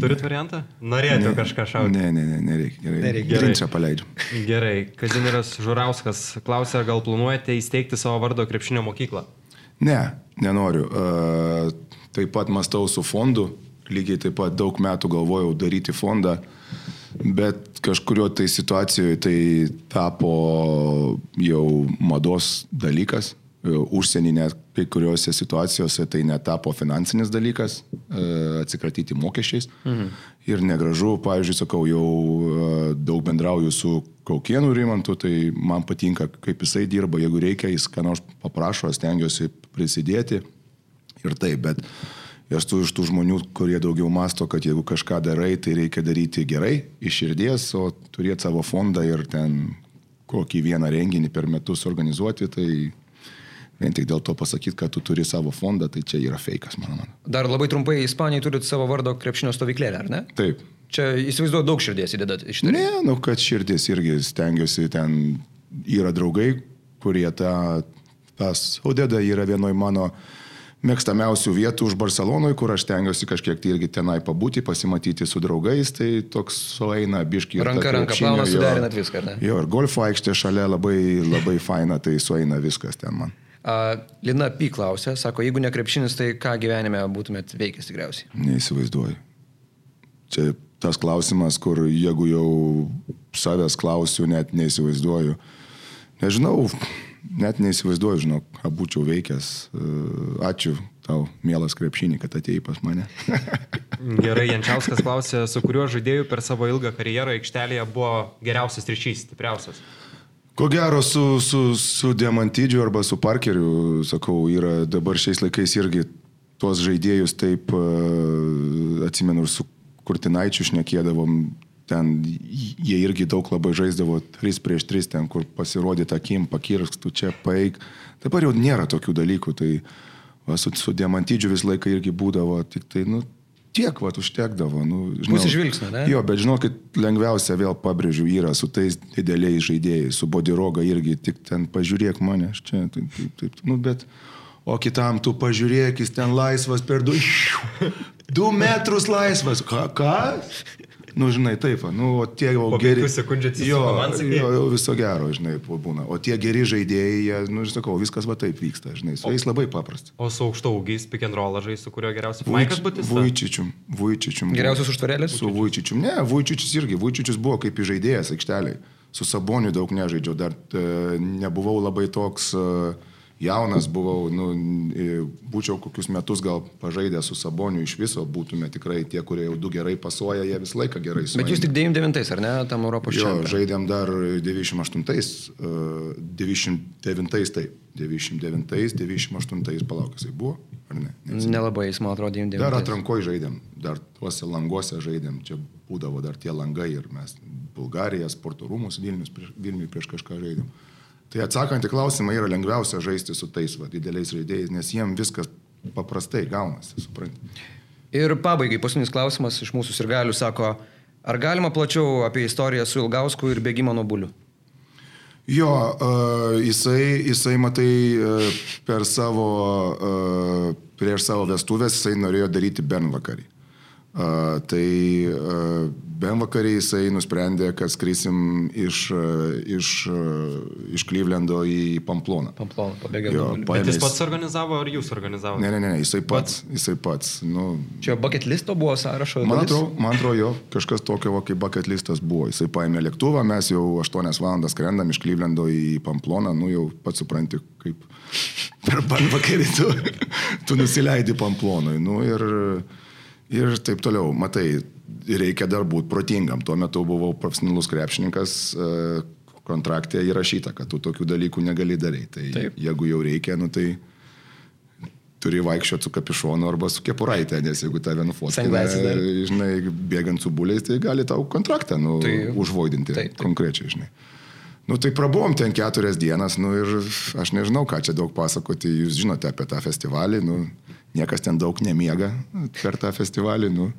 Turit variantą? Norėčiau kažką šauti. ne, ne, ne, nereikia. Gerai. Nereikia. Gerai. Grinčą paleidžiu. Gerai, Kazimiras Žurauskas klausė, ar gal planuojate įsteigti savo vardo krepšinio mokyklą? Ne, nenoriu. Uh, taip pat mastau su fondu, lygiai taip pat daug metų galvojau daryti fondą, bet kažkurio tai situacijoje tai tapo jau mados dalykas. E, Užsienį net kai kuriuose situacijose tai netapo finansinis dalykas, e, atsikratyti mokesčiais. Mhm. Ir negražu, pavyzdžiui, sakau, jau e, daug bendrauju su Kaukienu Rimantu, tai man patinka, kaip jisai dirba, jeigu reikia, jis ką nors paprašo, aš stengiuosi prisidėti ir taip, bet esu iš tų žmonių, kurie daugiau masto, kad jeigu kažką darai, tai reikia daryti gerai, iš širdies, o turėti savo fondą ir ten kokį vieną renginį per metus organizuoti, tai vien tik dėl to pasakyti, kad tu turi savo fondą, tai čia yra fejkas, mano mano. Dar labai trumpai, Ispanijai turit savo vardo krepšinio stovyklėlę, ar ne? Taip. Čia įsivaizduoju, daug širdies įdedat iš tai. Ne, nu, kad širdis irgi stengiuosi, ten yra draugai, kurie tą, tas Odeda yra vienoj mano mėgstamiausių vietų už Barcelonoje, kur aš stengiuosi kažkiek tai irgi tenai pabūti, pasimatyti su draugais, tai toks sueina biški. Ranka ranka plauna, suderinat viską, ne? Jo, ir golfo aikštė šalia labai, labai faina, tai sueina viskas ten man. Lina P. klausė, sako, jeigu ne krepšinis, tai ką gyvenime būtumėt veikęs tikriausiai? Neįsivaizduoju. Čia tas klausimas, kur jeigu jau savęs klausiu, net neįsivaizduoju. Nežinau, net neįsivaizduoju, žinau, ką būčiau veikęs. E, Ačiū tau, mielas krepšinį, kad atėjai pas mane. Gerai, Jančiauskas klausė, su kuriuo žaidėju per savo ilgą karjerą aikštelėje buvo geriausias ryšys, stipriausias. Ko gero su, su, su Diamantidžiu arba su Parkeriu, sakau, yra dabar šiais laikais irgi tuos žaidėjus taip uh, atsimenu ir su Kurtinaičiu šnekėdavom, ten jie irgi daug labai žaisdavo 3 prieš 3, ten kur pasirodė takim, pakirsk, tu čia paeik. Dabar jau nėra tokių dalykų, tai va, su, su Diamantidžiu visą laiką irgi būdavo, tik tai, nu, tiek, va, užtekdavo. Nu, Pusė žvilgsnio, ne? Jo, bet žinokit, lengviausia vėl pabrėžiu yra su tais dideliais žaidėjais, su Bodiroga irgi, tik ten pažiūrėk mane, aš čia, taip, taip, taip, nu, bet, o kitam tu pažiūrėk, jis ten laisvas per du, du metrus laisvas, ką, ką? Nu, žinai, taip, nu, o tie jau Po geri. sekundžių jo, jo, jau viso gero, žinai, būna. O tie geri žaidėjai, jie, nu, aš sakau, viskas va taip vyksta, žinai, su jais labai paprasta. O su aukšta ūgiais, pick and roll žais, su kuriuo geriausiai. Maikas Batista. Vujčičium, Vujčičium. Geriausias užtvarėlis? Su Vujčičium. Ne, Vujčičius irgi. Vujčičius buvo kaip žaidėjas aikšteliai. Su Saboniu daug nežaidžiau, dar e, nebuvau labai toks e, jaunas, buvau, nu, e, būčiau kokius metus gal pažaidęs su Saboniu iš viso, būtume tikrai tie, kurie jau du gerai pasuoja, jie visą laiką gerai suoja. Bet jūs tik 99, ar ne, tam Europos Jo, čempionate? žaidėm dar 98, e, 99, taip. 99, 98, palauk, jisai buvo, ar ne? Neatsimenu. Nelabai, jis man atrodo 99. Dar atrankoje žaidėm, dar tuose languose žaidėm, čia būdavo dar tie langai ir mes Bulgariją, sporto rūmus Vilnius, prieš, Vilniui prieš kažką žaidėm. Tai atsakant į klausimą yra lengviausia žaisti su tais va, dideliais žaidėjais, nes jiem viskas paprastai gaunasi, suprantate. Ir pabaigai, paskutinis klausimas iš mūsų ir galių sako, Ar galima plačiau apie istoriją su Ilgausku ir bėgimą nuo bulių? Jo, uh, jisai, jisai, matai, uh, per savo, uh, prieš savo vestuvės jisai norėjo daryti bernvakarį. Tai Benvakarį jisai nusprendė, kad skrisim iš, iš, iš Klyvlendo į Pamploną. Pamploną, pabėgėlių. Bet jis pats organizavo ar jūs organizavote? Ne, ne, ne, jisai pats. Jisai pats nu, Čia bucket listo buvo sąrašo? Man atrodo, man atrodo, jo, kažkas tokio, va, kaip bucket listas buvo. Jisai paėmė lėktuvą, mes jau 8 valandas skrendam iš Klyvlendo į Pamploną, nu jau pats supranti, kaip per Benvakarį tu, tu nusileidi Pamplonui. Nu, ir, ir taip toliau, matai reikia dar būti protingam. Tuo metu buvau profesionalus krepšininkas, e, kontraktė įrašyta, kad tu tokių dalykų negali daryti. Tai Taip. jeigu jau reikia, nu tai turi vaikščioti su kapišonu arba su kepuraitė, nes jeigu tave nufotkina, žinai, bėgant su buliais, tai gali tau kontraktą nu, tai, užvoidinti taip, taip. konkrečiai, žinai. Nu tai prabuvom ten keturias dienas, nu ir aš nežinau, ką čia daug pasakoti, jūs žinote apie tą festivalį, nu niekas ten daug nemiega per tą festivalį, nu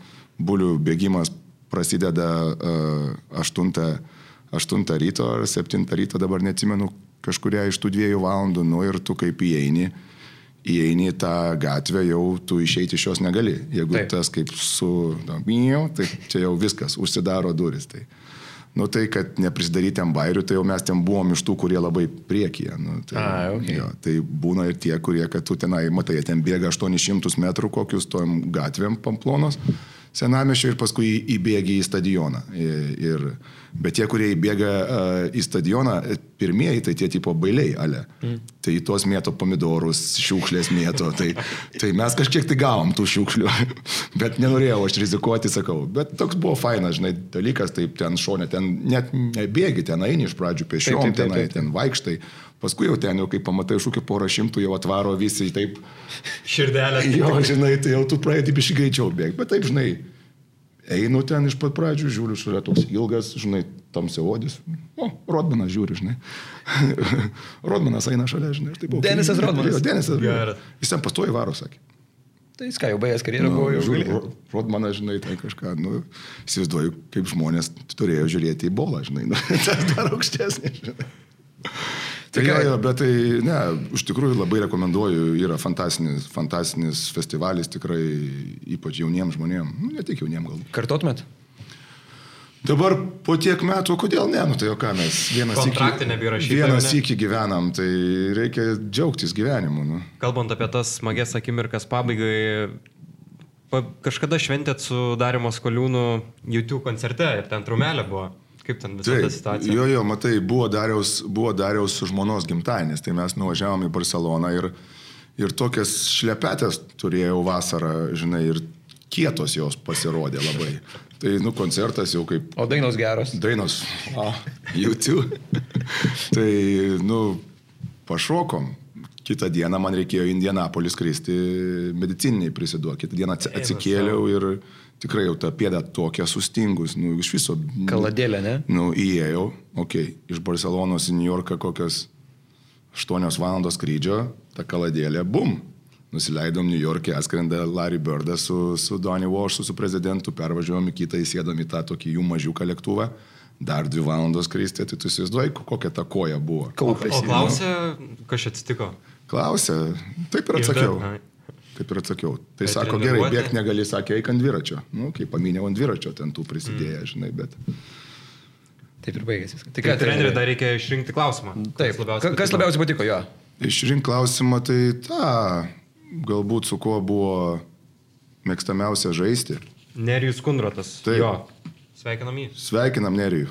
bulių bėgimas prasideda uh, 8, 8 ryto ar 7 ryto, dabar neatsimenu, kažkuria iš tų dviejų valandų, nu ir tu kaip įeini, įeini į tą gatvę, jau tu išeiti iš jos negali. Jeigu Taip. tas kaip su, nu, tai čia jau viskas, užsidaro duris. Tai. Nu tai, kad neprisidaryti ant bairių, tai jau mes ten buvom iš tų, kurie labai priekyje. Nu, tai, A, okay. jo, tai būna ir tie, kurie, kad tu tenai, matai, ten bėga 800 metrų kokius tom gatvėm pamplonos. Mm senamiešio ir paskui įbėgi į stadioną. Ir, bet tie, kurie įbėga į stadioną, pirmieji, tai tie tipo bailiai, ale. Mm. Tai tuos mėto pomidorus, šiukšlės mėto. Tai, tai mes kažkiek tai gavom tų šiukšlių. bet nenorėjau aš rizikuoti, sakau. Bet toks buvo fainas, žinai, dalykas, taip ten šonė, ten net nebėgi, ten eini iš pradžių pešiom, tenai, ten vaikštai. Paskui jau ten, jau kai pamatai šūkį porą šimtų, jau atvaro visi taip. Širdelė. Jo, žinai, tai jau tu pradedi biškai greičiau bėgti. Bet taip, žinai, einu ten iš pat pradžių, žiūriu, šalia toks ilgas, žinai, tamsiaodis. O, Rodmanas žiūri, žinai. Rodmanas eina šalia, žinai. Tai buvo, Denisas Rodmanas. Jo, Denisas. Jis ten pastoji varo, sakė. Tai jis ką, jau baigęs karjerą nu, buvo jau. Žiūri, Rodmanas, žinai, tai kažką, nu, įsivaizduoju, kaip žmonės turėjo žiūrėti į bolą, žinai, nu, tas dar aukštesnis, žinai. Tai jo, jo, bet tai, ne, iš tikrųjų labai rekomenduoju, yra fantastinis, fantastinis festivalis tikrai, ypač jauniems žmonėms, nu, ne tik jauniems gal. Kartotumėt? Dabar po tiek metų, kodėl ne, nu tai jau ką mes vienas iki, vienas iki gyvenam, tai reikia džiaugtis gyvenimu. Nu. Kalbant apie tas smagias akimirkas pabaigai, pa, kažkada šventėt su Darimo Skoliūnu YouTube koncerte ir ten trumelė buvo. Kaip ten visą tą situaciją? Jo, jo, matai, buvo dariaus, buvo dariaus žmonos gimtadienis, tai mes nuvažiavom į Barceloną ir, ir tokias šlepetės turėjau vasarą, žinai, ir kietos jos pasirodė labai. Tai, nu, koncertas jau kaip... O dainos geros. Dainos. O, YouTube. tai, nu, pašokom. Kitą dieną man reikėjo į Indianapolis skristi medicininiai prisiduoti. Kitą dieną atsikėliau ir tikrai jau ta pėda tokia sustingus, nu, iš viso. Kaladėlė, ne? Nu, įėjau, okei, okay, iš Barcelonos į New Yorką kokios 8 valandos skrydžio, ta kaladėlė, bum. Nusileidom New York'e, atskrenda Larry Birdas su, su Donny Walsh, su prezidentu, pervažiavom į kitą, įsėdom į tą tokį jų mažiuką lėktuvą. Dar dvi valandos kristi, tai tu įsivaizduoji, kokia ta koja buvo. Kaupėsi. O klausė, kas atsitiko? Klausė, taip ir atsakiau. Ir dar, Taip ir atsakiau. Tai bet sako, gerai, bėgti negali, sakė, eik ant dviračio. Nu, kaip paminėjau, ant dviračio ten tų prisidėję, mm. žinai, bet... Taip ir baigėsi viskas. Tai ką, treneri, dar reikia išrinkti klausimą. Taip, kas labiausiai, kas labiausiai patiko jo? Išrinkti klausimą, tai tą, galbūt su kuo buvo mėgstamiausia žaisti. Nerijus Kundrotas. Taip. Jo. Sveikinam jį. Sveikinam Nerijų.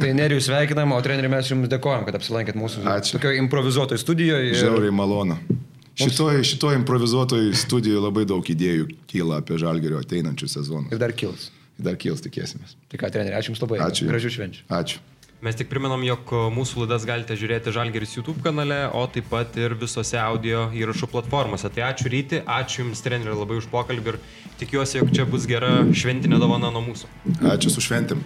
tai Nerijų sveikinam, o treneri mes jums dėkojam, kad apsilankėt mūsų tokioje improvizuotoje studijoje. Ir... Žiauriai malonu. Šitoj, šitoj improvizuotoj studijoje labai daug idėjų kyla apie žalgerio ateinančių sezonų. Ir dar kils. Ir dar kils, tikėsimės. Tai ką, treneri, ačiū Jums labai. Ačiū. Gražių švenčių. Ačiū. Mes tik priminam, jog mūsų laidas galite žiūrėti Žalgeris YouTube kanale, o taip pat ir visose audio įrašų platformose. Tai ačiū ryti, ačiū Jums, treneri, labai už pokalbį ir tikiuosi, jog čia bus gera šventinė dovana nuo mūsų. Ačiū su šventim.